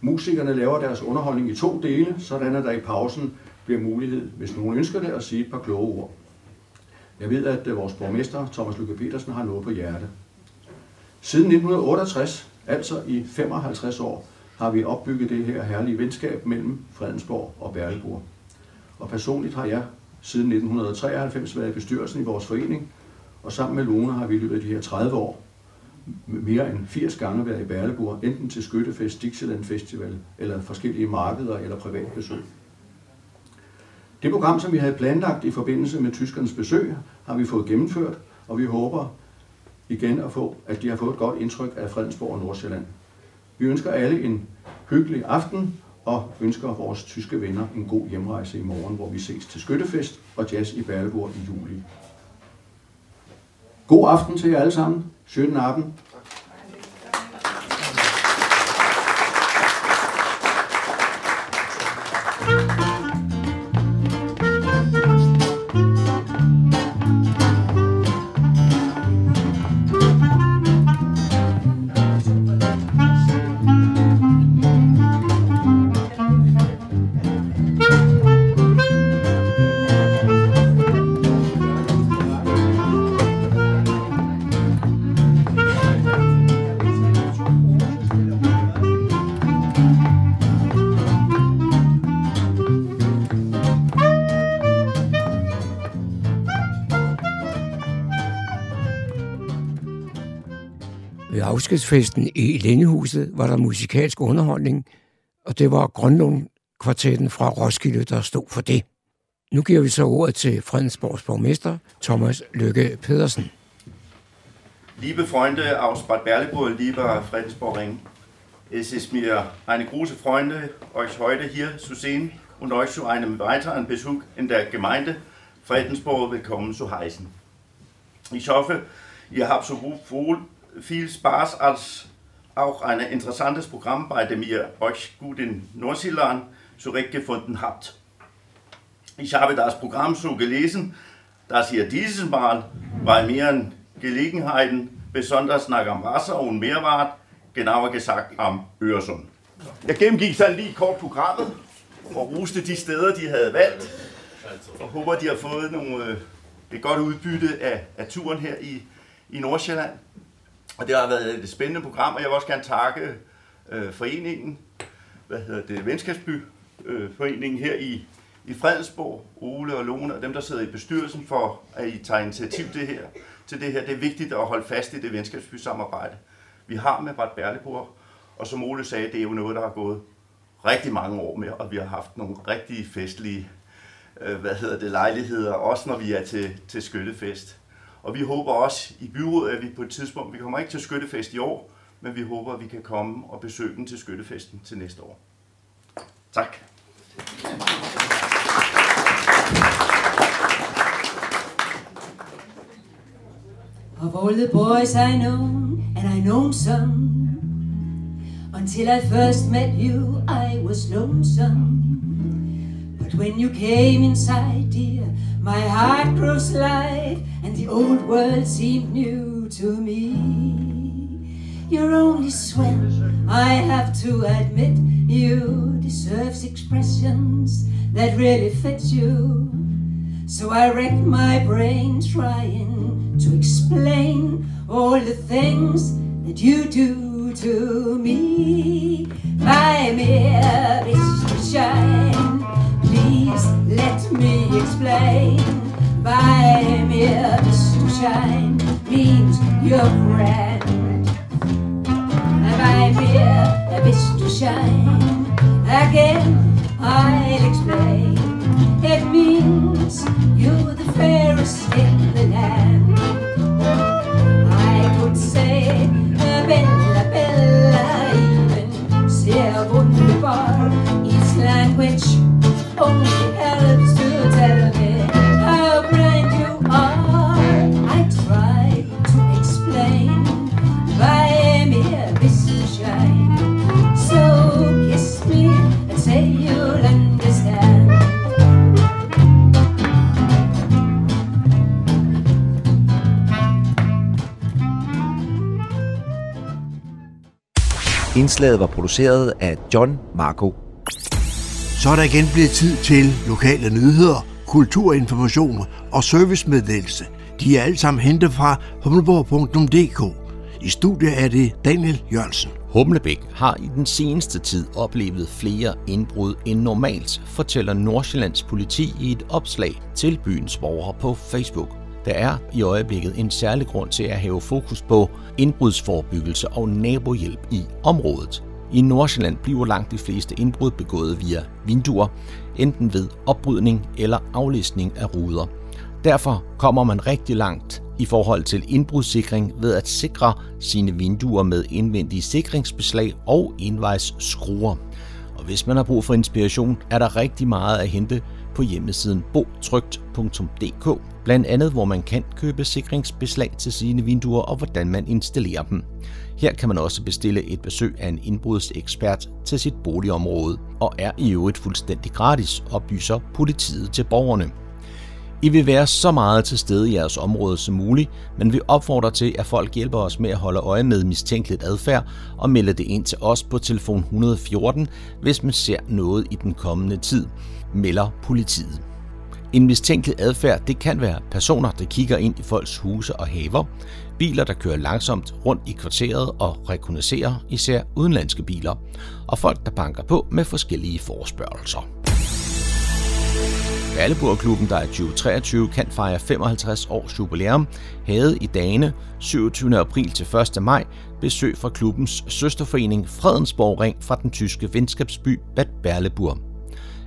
Musikerne laver deres underholdning i to dele, sådan at der i pausen bliver mulighed, hvis nogen ønsker det, at sige et par kloge ord. Jeg ved, at øh, vores borgmester, Thomas Lykke Petersen, har noget på hjerte. Siden 1968, altså i 55 år, har vi opbygget det her herlige venskab mellem Fredensborg og Berleborg. Og personligt har jeg siden 1993 været i bestyrelsen i vores forening, og sammen med Lone har vi i løbet af de her 30 år mere end 80 gange været i Berleburg, enten til Skyttefest, Dixieland Festival, eller forskellige markeder eller privatbesøg. Det program, som vi havde planlagt i forbindelse med tyskernes besøg, har vi fået gennemført, og vi håber igen at få, at de har fået et godt indtryk af Fredensborg og Nordsjælland. Vi ønsker alle en hyggelig aften, og ønsker vores tyske venner en god hjemrejse i morgen, hvor vi ses til Skyttefest og jazz i Berleburg i juli. God aften til jer alle sammen. Schönen Abend. Afskedsfesten i Lindehuset var der musikalsk underholdning, og det var Grønlund kvartetten fra Roskilde, der stod for det. Nu giver vi så ordet til Fredensborgs borgmester, Thomas Lykke Pedersen. Liebe Freunde aus Bad Berleburg, lieber Fredensborg-Ring, es ist mir eine große Freude, euch heute hier zu sehen und euch zu einem weiteren Besuch in der Gemeinde Fredensborg willkommen zu heißen. Ich hoffe, ihr habt so wohl viel Spaß als auch ein interessantes Programm, bei dem ihr euch gut in Neuseeland zurechtgefunden habt. Ich habe das Programm so gelesen, dass ihr dieses Mal bei mehreren Gelegenheiten besonders nach am Wasser und Meer wart, genauer gesagt am Øresund. Jeg gennemgik sådan lige kort programmet og roste de steder, de havde valgt, og håber, de har fået nogle, øh, et godt udbytte af, af turen her i, i Nordsjælland. Og det har været et spændende program, og jeg vil også gerne takke øh, foreningen, hvad hedder det, Venskabsby øh, foreningen her i, i Fredensborg, Ole og Lone og dem, der sidder i bestyrelsen for, at I tager initiativ det her, til det her. Det er vigtigt at holde fast i det venskabsby-samarbejde, vi har med Bart Berleburg. Og som Ole sagde, det er jo noget, der har gået rigtig mange år med, og vi har haft nogle rigtig festlige øh, hvad hedder det, lejligheder, også når vi er til, til skyttefest. Og vi håber også i byrådet, at vi på et tidspunkt, vi kommer ikke til skyttefest i år, men vi håber, at vi kan komme og besøge dem til skyttefesten til næste år. Tak. Of all the boys I know, and I know some, until I first met you, I was lonesome. But when you came inside, dear, my heart grows light, and the old world seemed new to me. You're only swell, I have to admit, you deserves expressions that really fit you. So I wreck my brain trying to explain all the things that you do to me. Me a to shine, please let me explain. Buy mere a to shine means you're grand. Buy me a to shine again. I'll explain. It means you're the fairest in the land. I could say Bella, Bella, even sehr wunderbar. Each language Indslaget var produceret af John Marco. Så er der igen blevet tid til lokale nyheder, kulturinformation og servicemeddelelse. De er alle sammen hentet fra humleborg.dk. I studiet er det Daniel Jørgensen. Humlebæk har i den seneste tid oplevet flere indbrud end normalt, fortæller Nordsjællands politi i et opslag til byens borgere på Facebook. Der er i øjeblikket en særlig grund til at have fokus på indbrudsforebyggelse og nabohjælp i området. I Nordsjælland bliver langt de fleste indbrud begået via vinduer, enten ved opbrydning eller aflæsning af ruder. Derfor kommer man rigtig langt i forhold til indbrudssikring ved at sikre sine vinduer med indvendige sikringsbeslag og indvejsskruer. Og hvis man har brug for inspiration, er der rigtig meget at hente på hjemmesiden botrygt.dk. Blandt andet, hvor man kan købe sikringsbeslag til sine vinduer og hvordan man installerer dem. Her kan man også bestille et besøg af en indbrudsekspert til sit boligområde, og er i øvrigt fuldstændig gratis, oplyser politiet til borgerne. I vil være så meget til stede i jeres område som muligt, men vi opfordrer til, at folk hjælper os med at holde øje med mistænkeligt adfærd og melde det ind til os på telefon 114, hvis man ser noget i den kommende tid, melder politiet. En mistænkelig adfærd det kan være personer, der kigger ind i folks huse og haver, biler, der kører langsomt rundt i kvarteret og rekognoserer især udenlandske biler, og folk, der banker på med forskellige forespørgelser. Berleburg-klubben, der i 2023 kan fejre 55 års jubilæum, havde i dagene 27. april til 1. maj besøg fra klubbens søsterforening Fredensborg Ring fra den tyske venskabsby Bad Berleburg.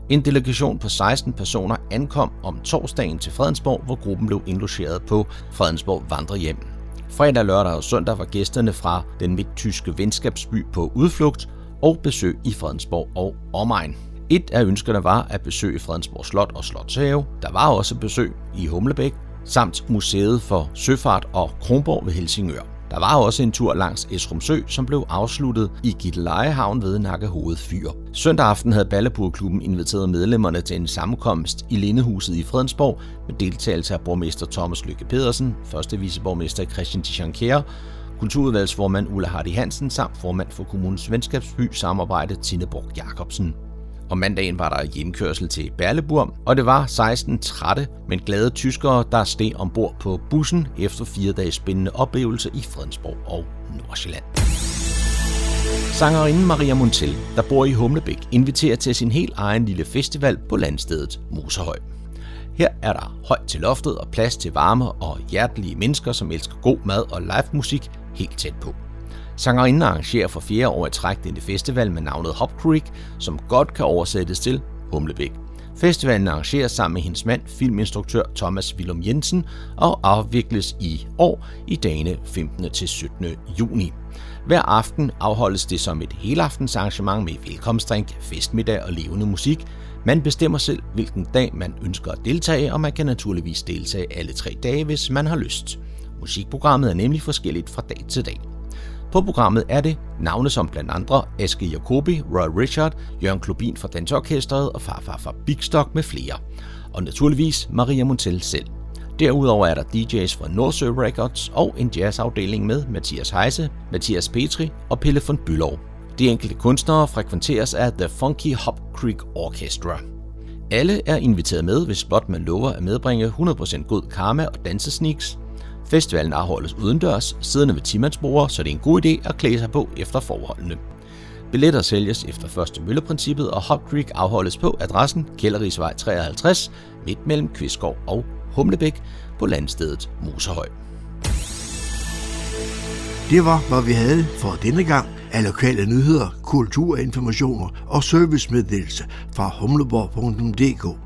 En delegation på 16 personer ankom om torsdagen til Fredensborg, hvor gruppen blev indlogeret på Fredensborg Vandrehjem. Fredag, lørdag og søndag var gæsterne fra den midttyske venskabsby på udflugt og besøg i Fredensborg og omegn. Et af ønskerne var at besøge Fredensborg Slot og Slotshave. Der var også besøg i Humlebæk, samt Museet for Søfart og Kronborg ved Helsingør. Der var også en tur langs Esrum Sø, som blev afsluttet i Gittelejehavn ved Nakkehoved Fyr. Søndag aften havde Balleburgklubben inviteret medlemmerne til en sammenkomst i Lindehuset i Fredensborg med deltagelse af borgmester Thomas Lykke Pedersen, første viceborgmester Christian Tichankere, kulturudvalgsformand Ulla Hardy Hansen samt formand for kommunens venskabsby samarbejde Tinneborg Jacobsen. Om mandagen var der hjemkørsel til Berleburg, og det var 16 trætte, men glade tyskere, der steg ombord på bussen efter fire dages spændende oplevelse i Fredensborg og Nordsjælland. Sangerinden Maria Montel, der bor i Humlebæk, inviterer til sin helt egen lille festival på landstedet Mosehøj. Her er der højt til loftet og plads til varme og hjertelige mennesker, som elsker god mad og live musik helt tæt på. Sangerinden arrangerer for fjerde år i træk denne festival med navnet Hop Creek, som godt kan oversættes til Humlebæk. Festivalen arrangeres sammen med hendes mand, filminstruktør Thomas Willum Jensen, og afvikles i år i dagene 15. til 17. juni. Hver aften afholdes det som et helaftensarrangement med velkomstdrink, festmiddag og levende musik. Man bestemmer selv, hvilken dag man ønsker at deltage, og man kan naturligvis deltage alle tre dage, hvis man har lyst. Musikprogrammet er nemlig forskelligt fra dag til dag. På programmet er det navne som blandt andre Aske Jacobi, Roy Richard, Jørgen Klubin fra Dansorkestret og farfar fra Big Stock med flere. Og naturligvis Maria Montel selv. Derudover er der DJ's fra Nordsø Records og en jazzafdeling med Mathias Heise, Mathias Petri og Pelle von Bylov. De enkelte kunstnere frekventeres af The Funky Hop Creek Orchestra. Alle er inviteret med, hvis blot man lover at medbringe 100% god karma og dansesneaks, Festivalen afholdes udendørs, siddende ved timandsbord, så det er en god idé at klæde sig på efter forholdene. Billetter sælges efter første mølleprincippet, og Hop Creek afholdes på adressen Kælderisvej 53, midt mellem Kvistgård og Humlebæk på landstedet Mosehøj. Det var, hvad vi havde for denne gang af lokale nyheder, kulturinformationer og servicemeddelelse fra humleborg.dk.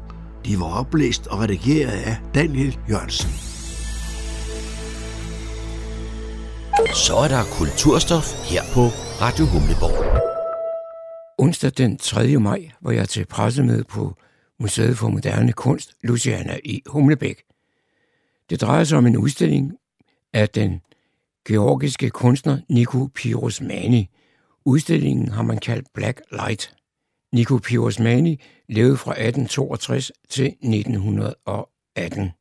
De var oplæst og redigeret af Daniel Jørgensen. Så er der kulturstof her på Radio Humleborg. Onsdag den 3. maj var jeg til pressemøde på Museet for Moderne Kunst, Luciana i Humlebæk. Det drejer sig om en udstilling af den georgiske kunstner Nico Pirosmani. Udstillingen har man kaldt Black Light. Nico Pirosmani levede fra 1862 til 1918.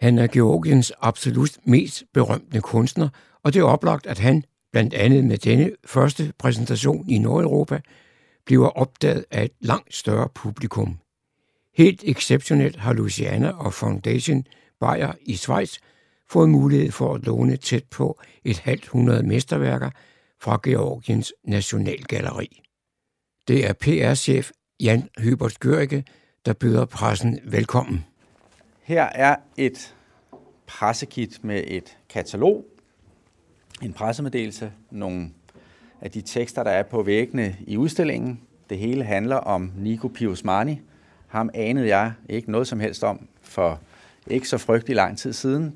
Han er Georgiens absolut mest berømte kunstner, og det er oplagt, at han, blandt andet med denne første præsentation i Nordeuropa, bliver opdaget af et langt større publikum. Helt exceptionelt har Luciana og Foundation Bayer i Schweiz fået mulighed for at låne tæt på et halvt hundrede mesterværker fra Georgiens Nationalgalleri. Det er PR-chef Jan Hybert Gørike, der byder pressen velkommen. Her er et pressekit med et katalog, en pressemeddelelse, nogle af de tekster, der er på væggene i udstillingen. Det hele handler om Nico Piusmani. Ham anede jeg ikke noget som helst om for ikke så frygtelig lang tid siden.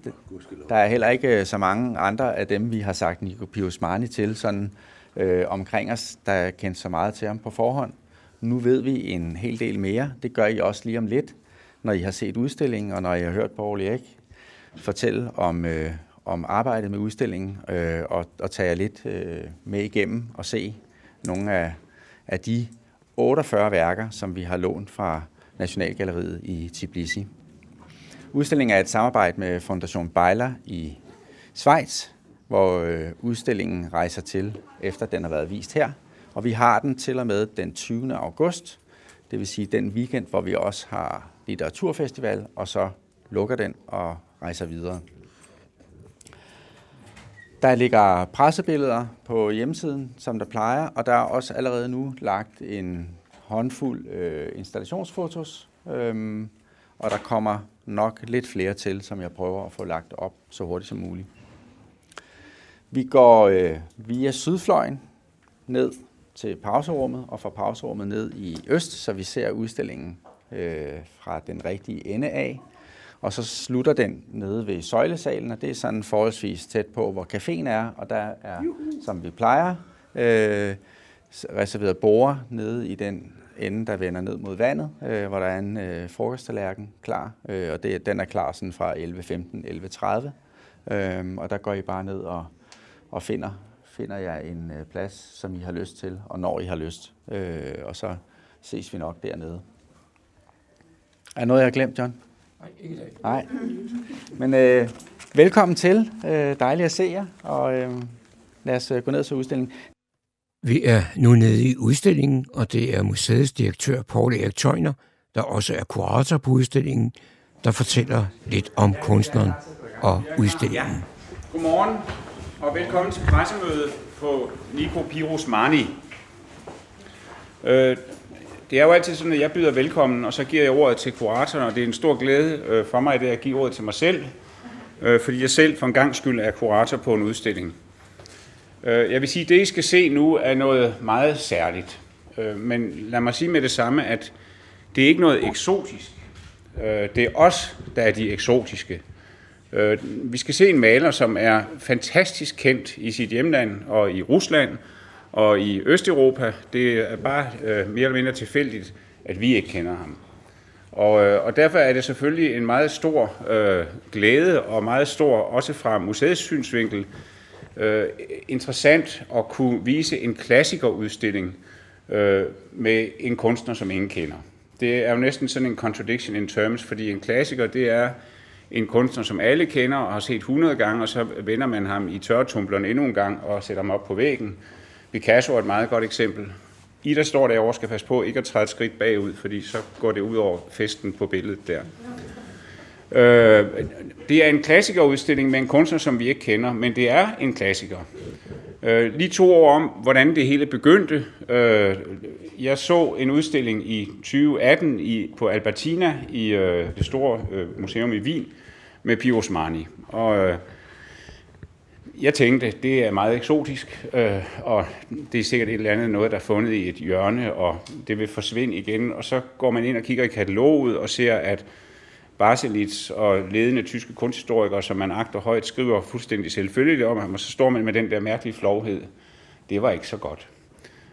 Der er heller ikke øh, så mange andre af dem, vi har sagt Nico Piusmani til, sådan øh, omkring os, der kendt så meget til ham på forhånd. Nu ved vi en hel del mere. Det gør I også lige om lidt, når I har set udstillingen, og når I har hørt Paul Erik fortælle om, øh, om arbejdet med udstillingen, øh, og, og tage jer lidt øh, med igennem og se nogle af, af de 48 værker, som vi har lånt fra Nationalgalleriet i Tbilisi. Udstillingen er et samarbejde med Fondation Beiler i Schweiz, hvor øh, udstillingen rejser til, efter den har været vist her. Og vi har den til og med den 20. august, det vil sige den weekend, hvor vi også har litteraturfestival, og så lukker den og rejser videre. Der ligger pressebilleder på hjemmesiden, som der plejer, og der er også allerede nu lagt en håndfuld øh, installationsfotos, øhm, og der kommer nok lidt flere til, som jeg prøver at få lagt op så hurtigt som muligt. Vi går øh, via sydfløjen ned til pauserummet og fra pauserummet ned i øst, så vi ser udstillingen øh, fra den rigtige ende af. Og så slutter den nede ved søjlesalen, og det er sådan forholdsvis tæt på, hvor caféen er, og der er, som vi plejer, øh, reserveret borer nede i den ende, der vender ned mod vandet, øh, hvor der er en øh, frokosttallerken klar, øh, og det, den er klar sådan fra 11.15, 11.30. Øh, og der går I bare ned og, og finder, finder jeg en øh, plads, som I har lyst til, og når I har lyst. Øh, og så ses vi nok dernede. Er noget, jeg har glemt, John? Nej, ikke i dag. Nej. Men øh, velkommen til. Øh, dejligt at se jer, og øh, lad os øh, gå ned til udstillingen. Vi er nu nede i udstillingen, og det er museets direktør Paul Erik Tøjner, der også er kurator på udstillingen, der fortæller lidt om kunstneren og udstillingen. Godmorgen og velkommen til pressemødet på Nico Piros Mani. Det er jo altid sådan, at jeg byder velkommen, og så giver jeg ordet til kuratoren, og det er en stor glæde øh, for mig, at give ordet til mig selv, øh, fordi jeg selv for en gang skyld er kurator på en udstilling. Øh, jeg vil sige, at det, I skal se nu, er noget meget særligt. Øh, men lad mig sige med det samme, at det er ikke noget eksotisk. Øh, det er os, der er de eksotiske. Vi skal se en maler, som er fantastisk kendt i sit hjemland og i Rusland, og i Østeuropa, det er bare øh, mere eller mindre tilfældigt, at vi ikke kender ham. Og, øh, og derfor er det selvfølgelig en meget stor øh, glæde, og meget stor, også fra museets synsvinkel, øh, interessant at kunne vise en klassikerudstilling øh, med en kunstner, som ingen kender. Det er jo næsten sådan en contradiction in terms, fordi en klassiker, det er en kunstner, som alle kender og har set 100 gange, og så vender man ham i tørretumbleren endnu en gang og sætter ham op på væggen. Picasso er et meget godt eksempel. I der står derovre skal passe på ikke at træde et skridt bagud, fordi så går det ud over festen på billedet der. Øh, det er en klassikerudstilling med en kunstner, som vi ikke kender, men det er en klassiker. Øh, lige to år om, hvordan det hele begyndte. Øh, jeg så en udstilling i 2018 i, på Albertina i øh, det store øh, museum i Wien med Pio Osmani. Og øh, jeg tænkte, det er meget eksotisk, øh, og det er sikkert et eller andet noget, der er fundet i et hjørne, og det vil forsvinde igen. Og så går man ind og kigger i kataloget og ser, at Baselitz og ledende tyske kunsthistorikere, som man agter højt, skriver fuldstændig selvfølgeligt om ham, og så står man med den der mærkelige flovhed. Det var ikke så godt,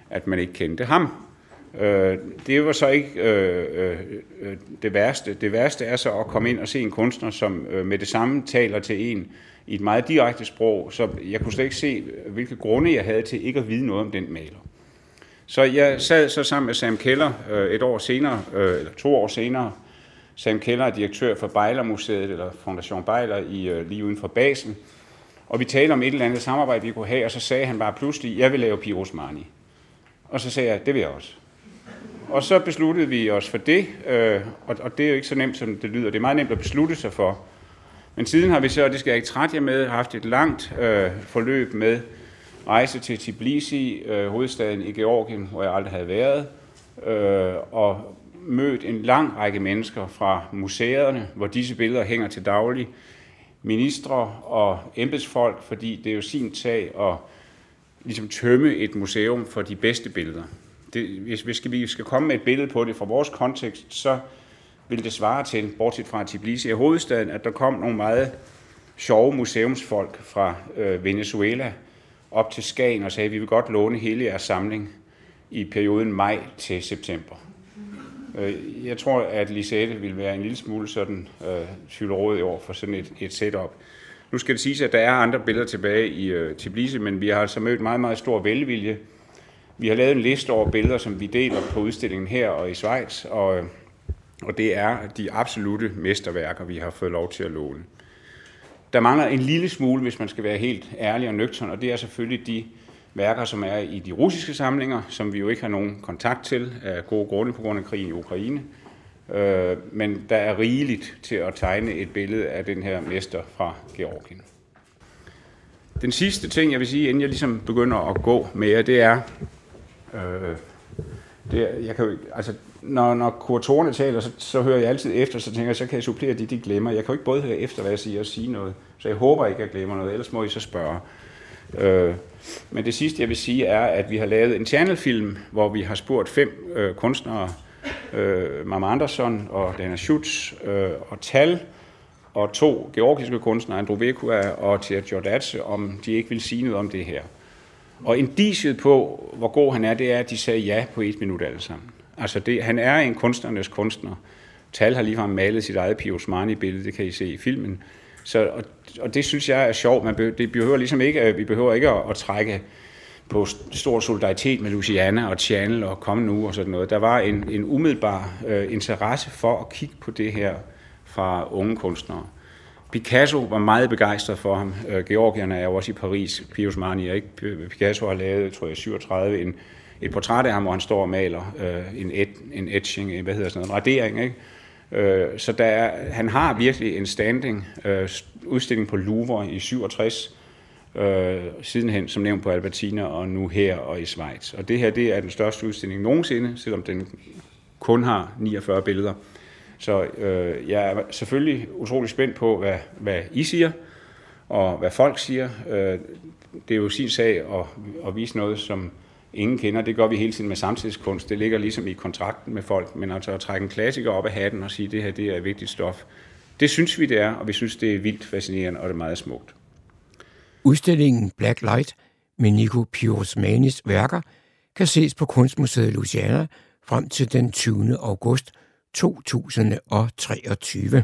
at man ikke kendte ham. Øh, det var så ikke øh, øh, øh det værste. Det værste er så at komme ind og se en kunstner, som øh, med det samme taler til en, i et meget direkte sprog, så jeg kunne slet ikke se, hvilke grunde jeg havde til ikke at vide noget om den maler. Så jeg sad så sammen med Sam Keller øh, et år senere, øh, eller to år senere. Sam Keller er direktør for Bejlermuseet, eller Fondation Bejler, i, øh, lige uden for basen. Og vi talte om et eller andet samarbejde, vi kunne have, og så sagde han bare pludselig, jeg vil lave Piros Mani. Og så sagde jeg, det vil jeg også. Og så besluttede vi os for det, øh, og, og det er jo ikke så nemt, som det lyder. Det er meget nemt at beslutte sig for, men siden har vi så, og det skal jeg ikke trætte jer med, haft et langt øh, forløb med rejse til Tbilisi, øh, hovedstaden i Georgien, hvor jeg aldrig havde været, øh, og mødt en lang række mennesker fra museerne, hvor disse billeder hænger til daglig, ministre og embedsfolk, fordi det er jo sin sag at ligesom tømme et museum for de bedste billeder. Det, hvis, hvis vi skal komme med et billede på det fra vores kontekst, så ville det svare til, bortset fra Tbilisi i hovedstaden, at der kom nogle meget sjove museumsfolk fra øh, Venezuela op til Skagen og sagde, at vi vil godt låne hele jeres samling i perioden maj til september. Øh, jeg tror, at Lisette vil være en lille smule sådan øh, i år for sådan et, et setup. Nu skal det siges, at der er andre billeder tilbage i øh, Tbilisi, men vi har altså mødt meget, meget stor velvilje. Vi har lavet en liste over billeder, som vi deler på udstillingen her og i Schweiz, og øh, og det er de absolute mesterværker, vi har fået lov til at låne. Der mangler en lille smule, hvis man skal være helt ærlig og nøgtern, og det er selvfølgelig de værker, som er i de russiske samlinger, som vi jo ikke har nogen kontakt til af gode grunde på grund af krigen i Ukraine. Øh, men der er rigeligt til at tegne et billede af den her mester fra Georgien. Den sidste ting, jeg vil sige, inden jeg ligesom begynder at gå med det er, øh, det er jeg kan jo, altså, når, når kuratorerne taler, så, så hører jeg altid efter, så tænker jeg, så kan jeg supplere de, de glemmer. Jeg kan jo ikke både høre efter, hvad jeg siger, og sige noget. Så jeg håber ikke, at jeg glemmer noget, ellers må I så spørge. Øh, men det sidste, jeg vil sige, er, at vi har lavet en channelfilm, hvor vi har spurgt fem øh, kunstnere, øh, Mama Andersson og Dana Schutz øh, og Tal, og to georgiske kunstnere, Andrew Vekua og Tia Giordatse, om de ikke vil sige noget om det her. Og indiciet på, hvor god han er, det er, at de sagde ja på et minut alle sammen. Altså, det, han er en kunstnernes kunstner. Tal har ligefrem malet sit eget Pius Marni-billede, det kan I se i filmen. Så, og, og det synes jeg er sjovt. Man behøver, det behøver ligesom ikke, øh, vi behøver ikke at, at trække på stor solidaritet med Luciana og Channel og Kom Nu og sådan noget. Der var en, en umiddelbar øh, interesse for at kigge på det her fra unge kunstnere. Picasso var meget begejstret for ham. Øh, Georgierne er jo også i Paris. Pius Mani, ikke? Picasso har lavet, tror jeg, 37, en, et portræt af ham, hvor han står og maler øh, en, et, en etching, en, hvad hedder sådan noget, en radering, ikke? Øh, så der er, han har virkelig en standing øh, udstilling på Louvre i 67, øh, sidenhen som nævnt på Albertina, og nu her og i Schweiz. Og det her det er den største udstilling nogensinde, selvom den kun har 49 billeder. Så øh, jeg er selvfølgelig utrolig spændt på, hvad, hvad I siger, og hvad folk siger. Øh, det er jo sin sag at, at vise noget, som ingen kender. Det gør vi hele tiden med samtidskunst. Det ligger ligesom i kontrakten med folk, men altså at trække en klassiker op af hatten og sige, at det her det er et vigtigt stof, det synes vi, det er, og vi synes, det er vildt fascinerende, og det er meget smukt. Udstillingen Black Light med Nico Piosmanis værker kan ses på Kunstmuseet Luciana frem til den 20. august 2023.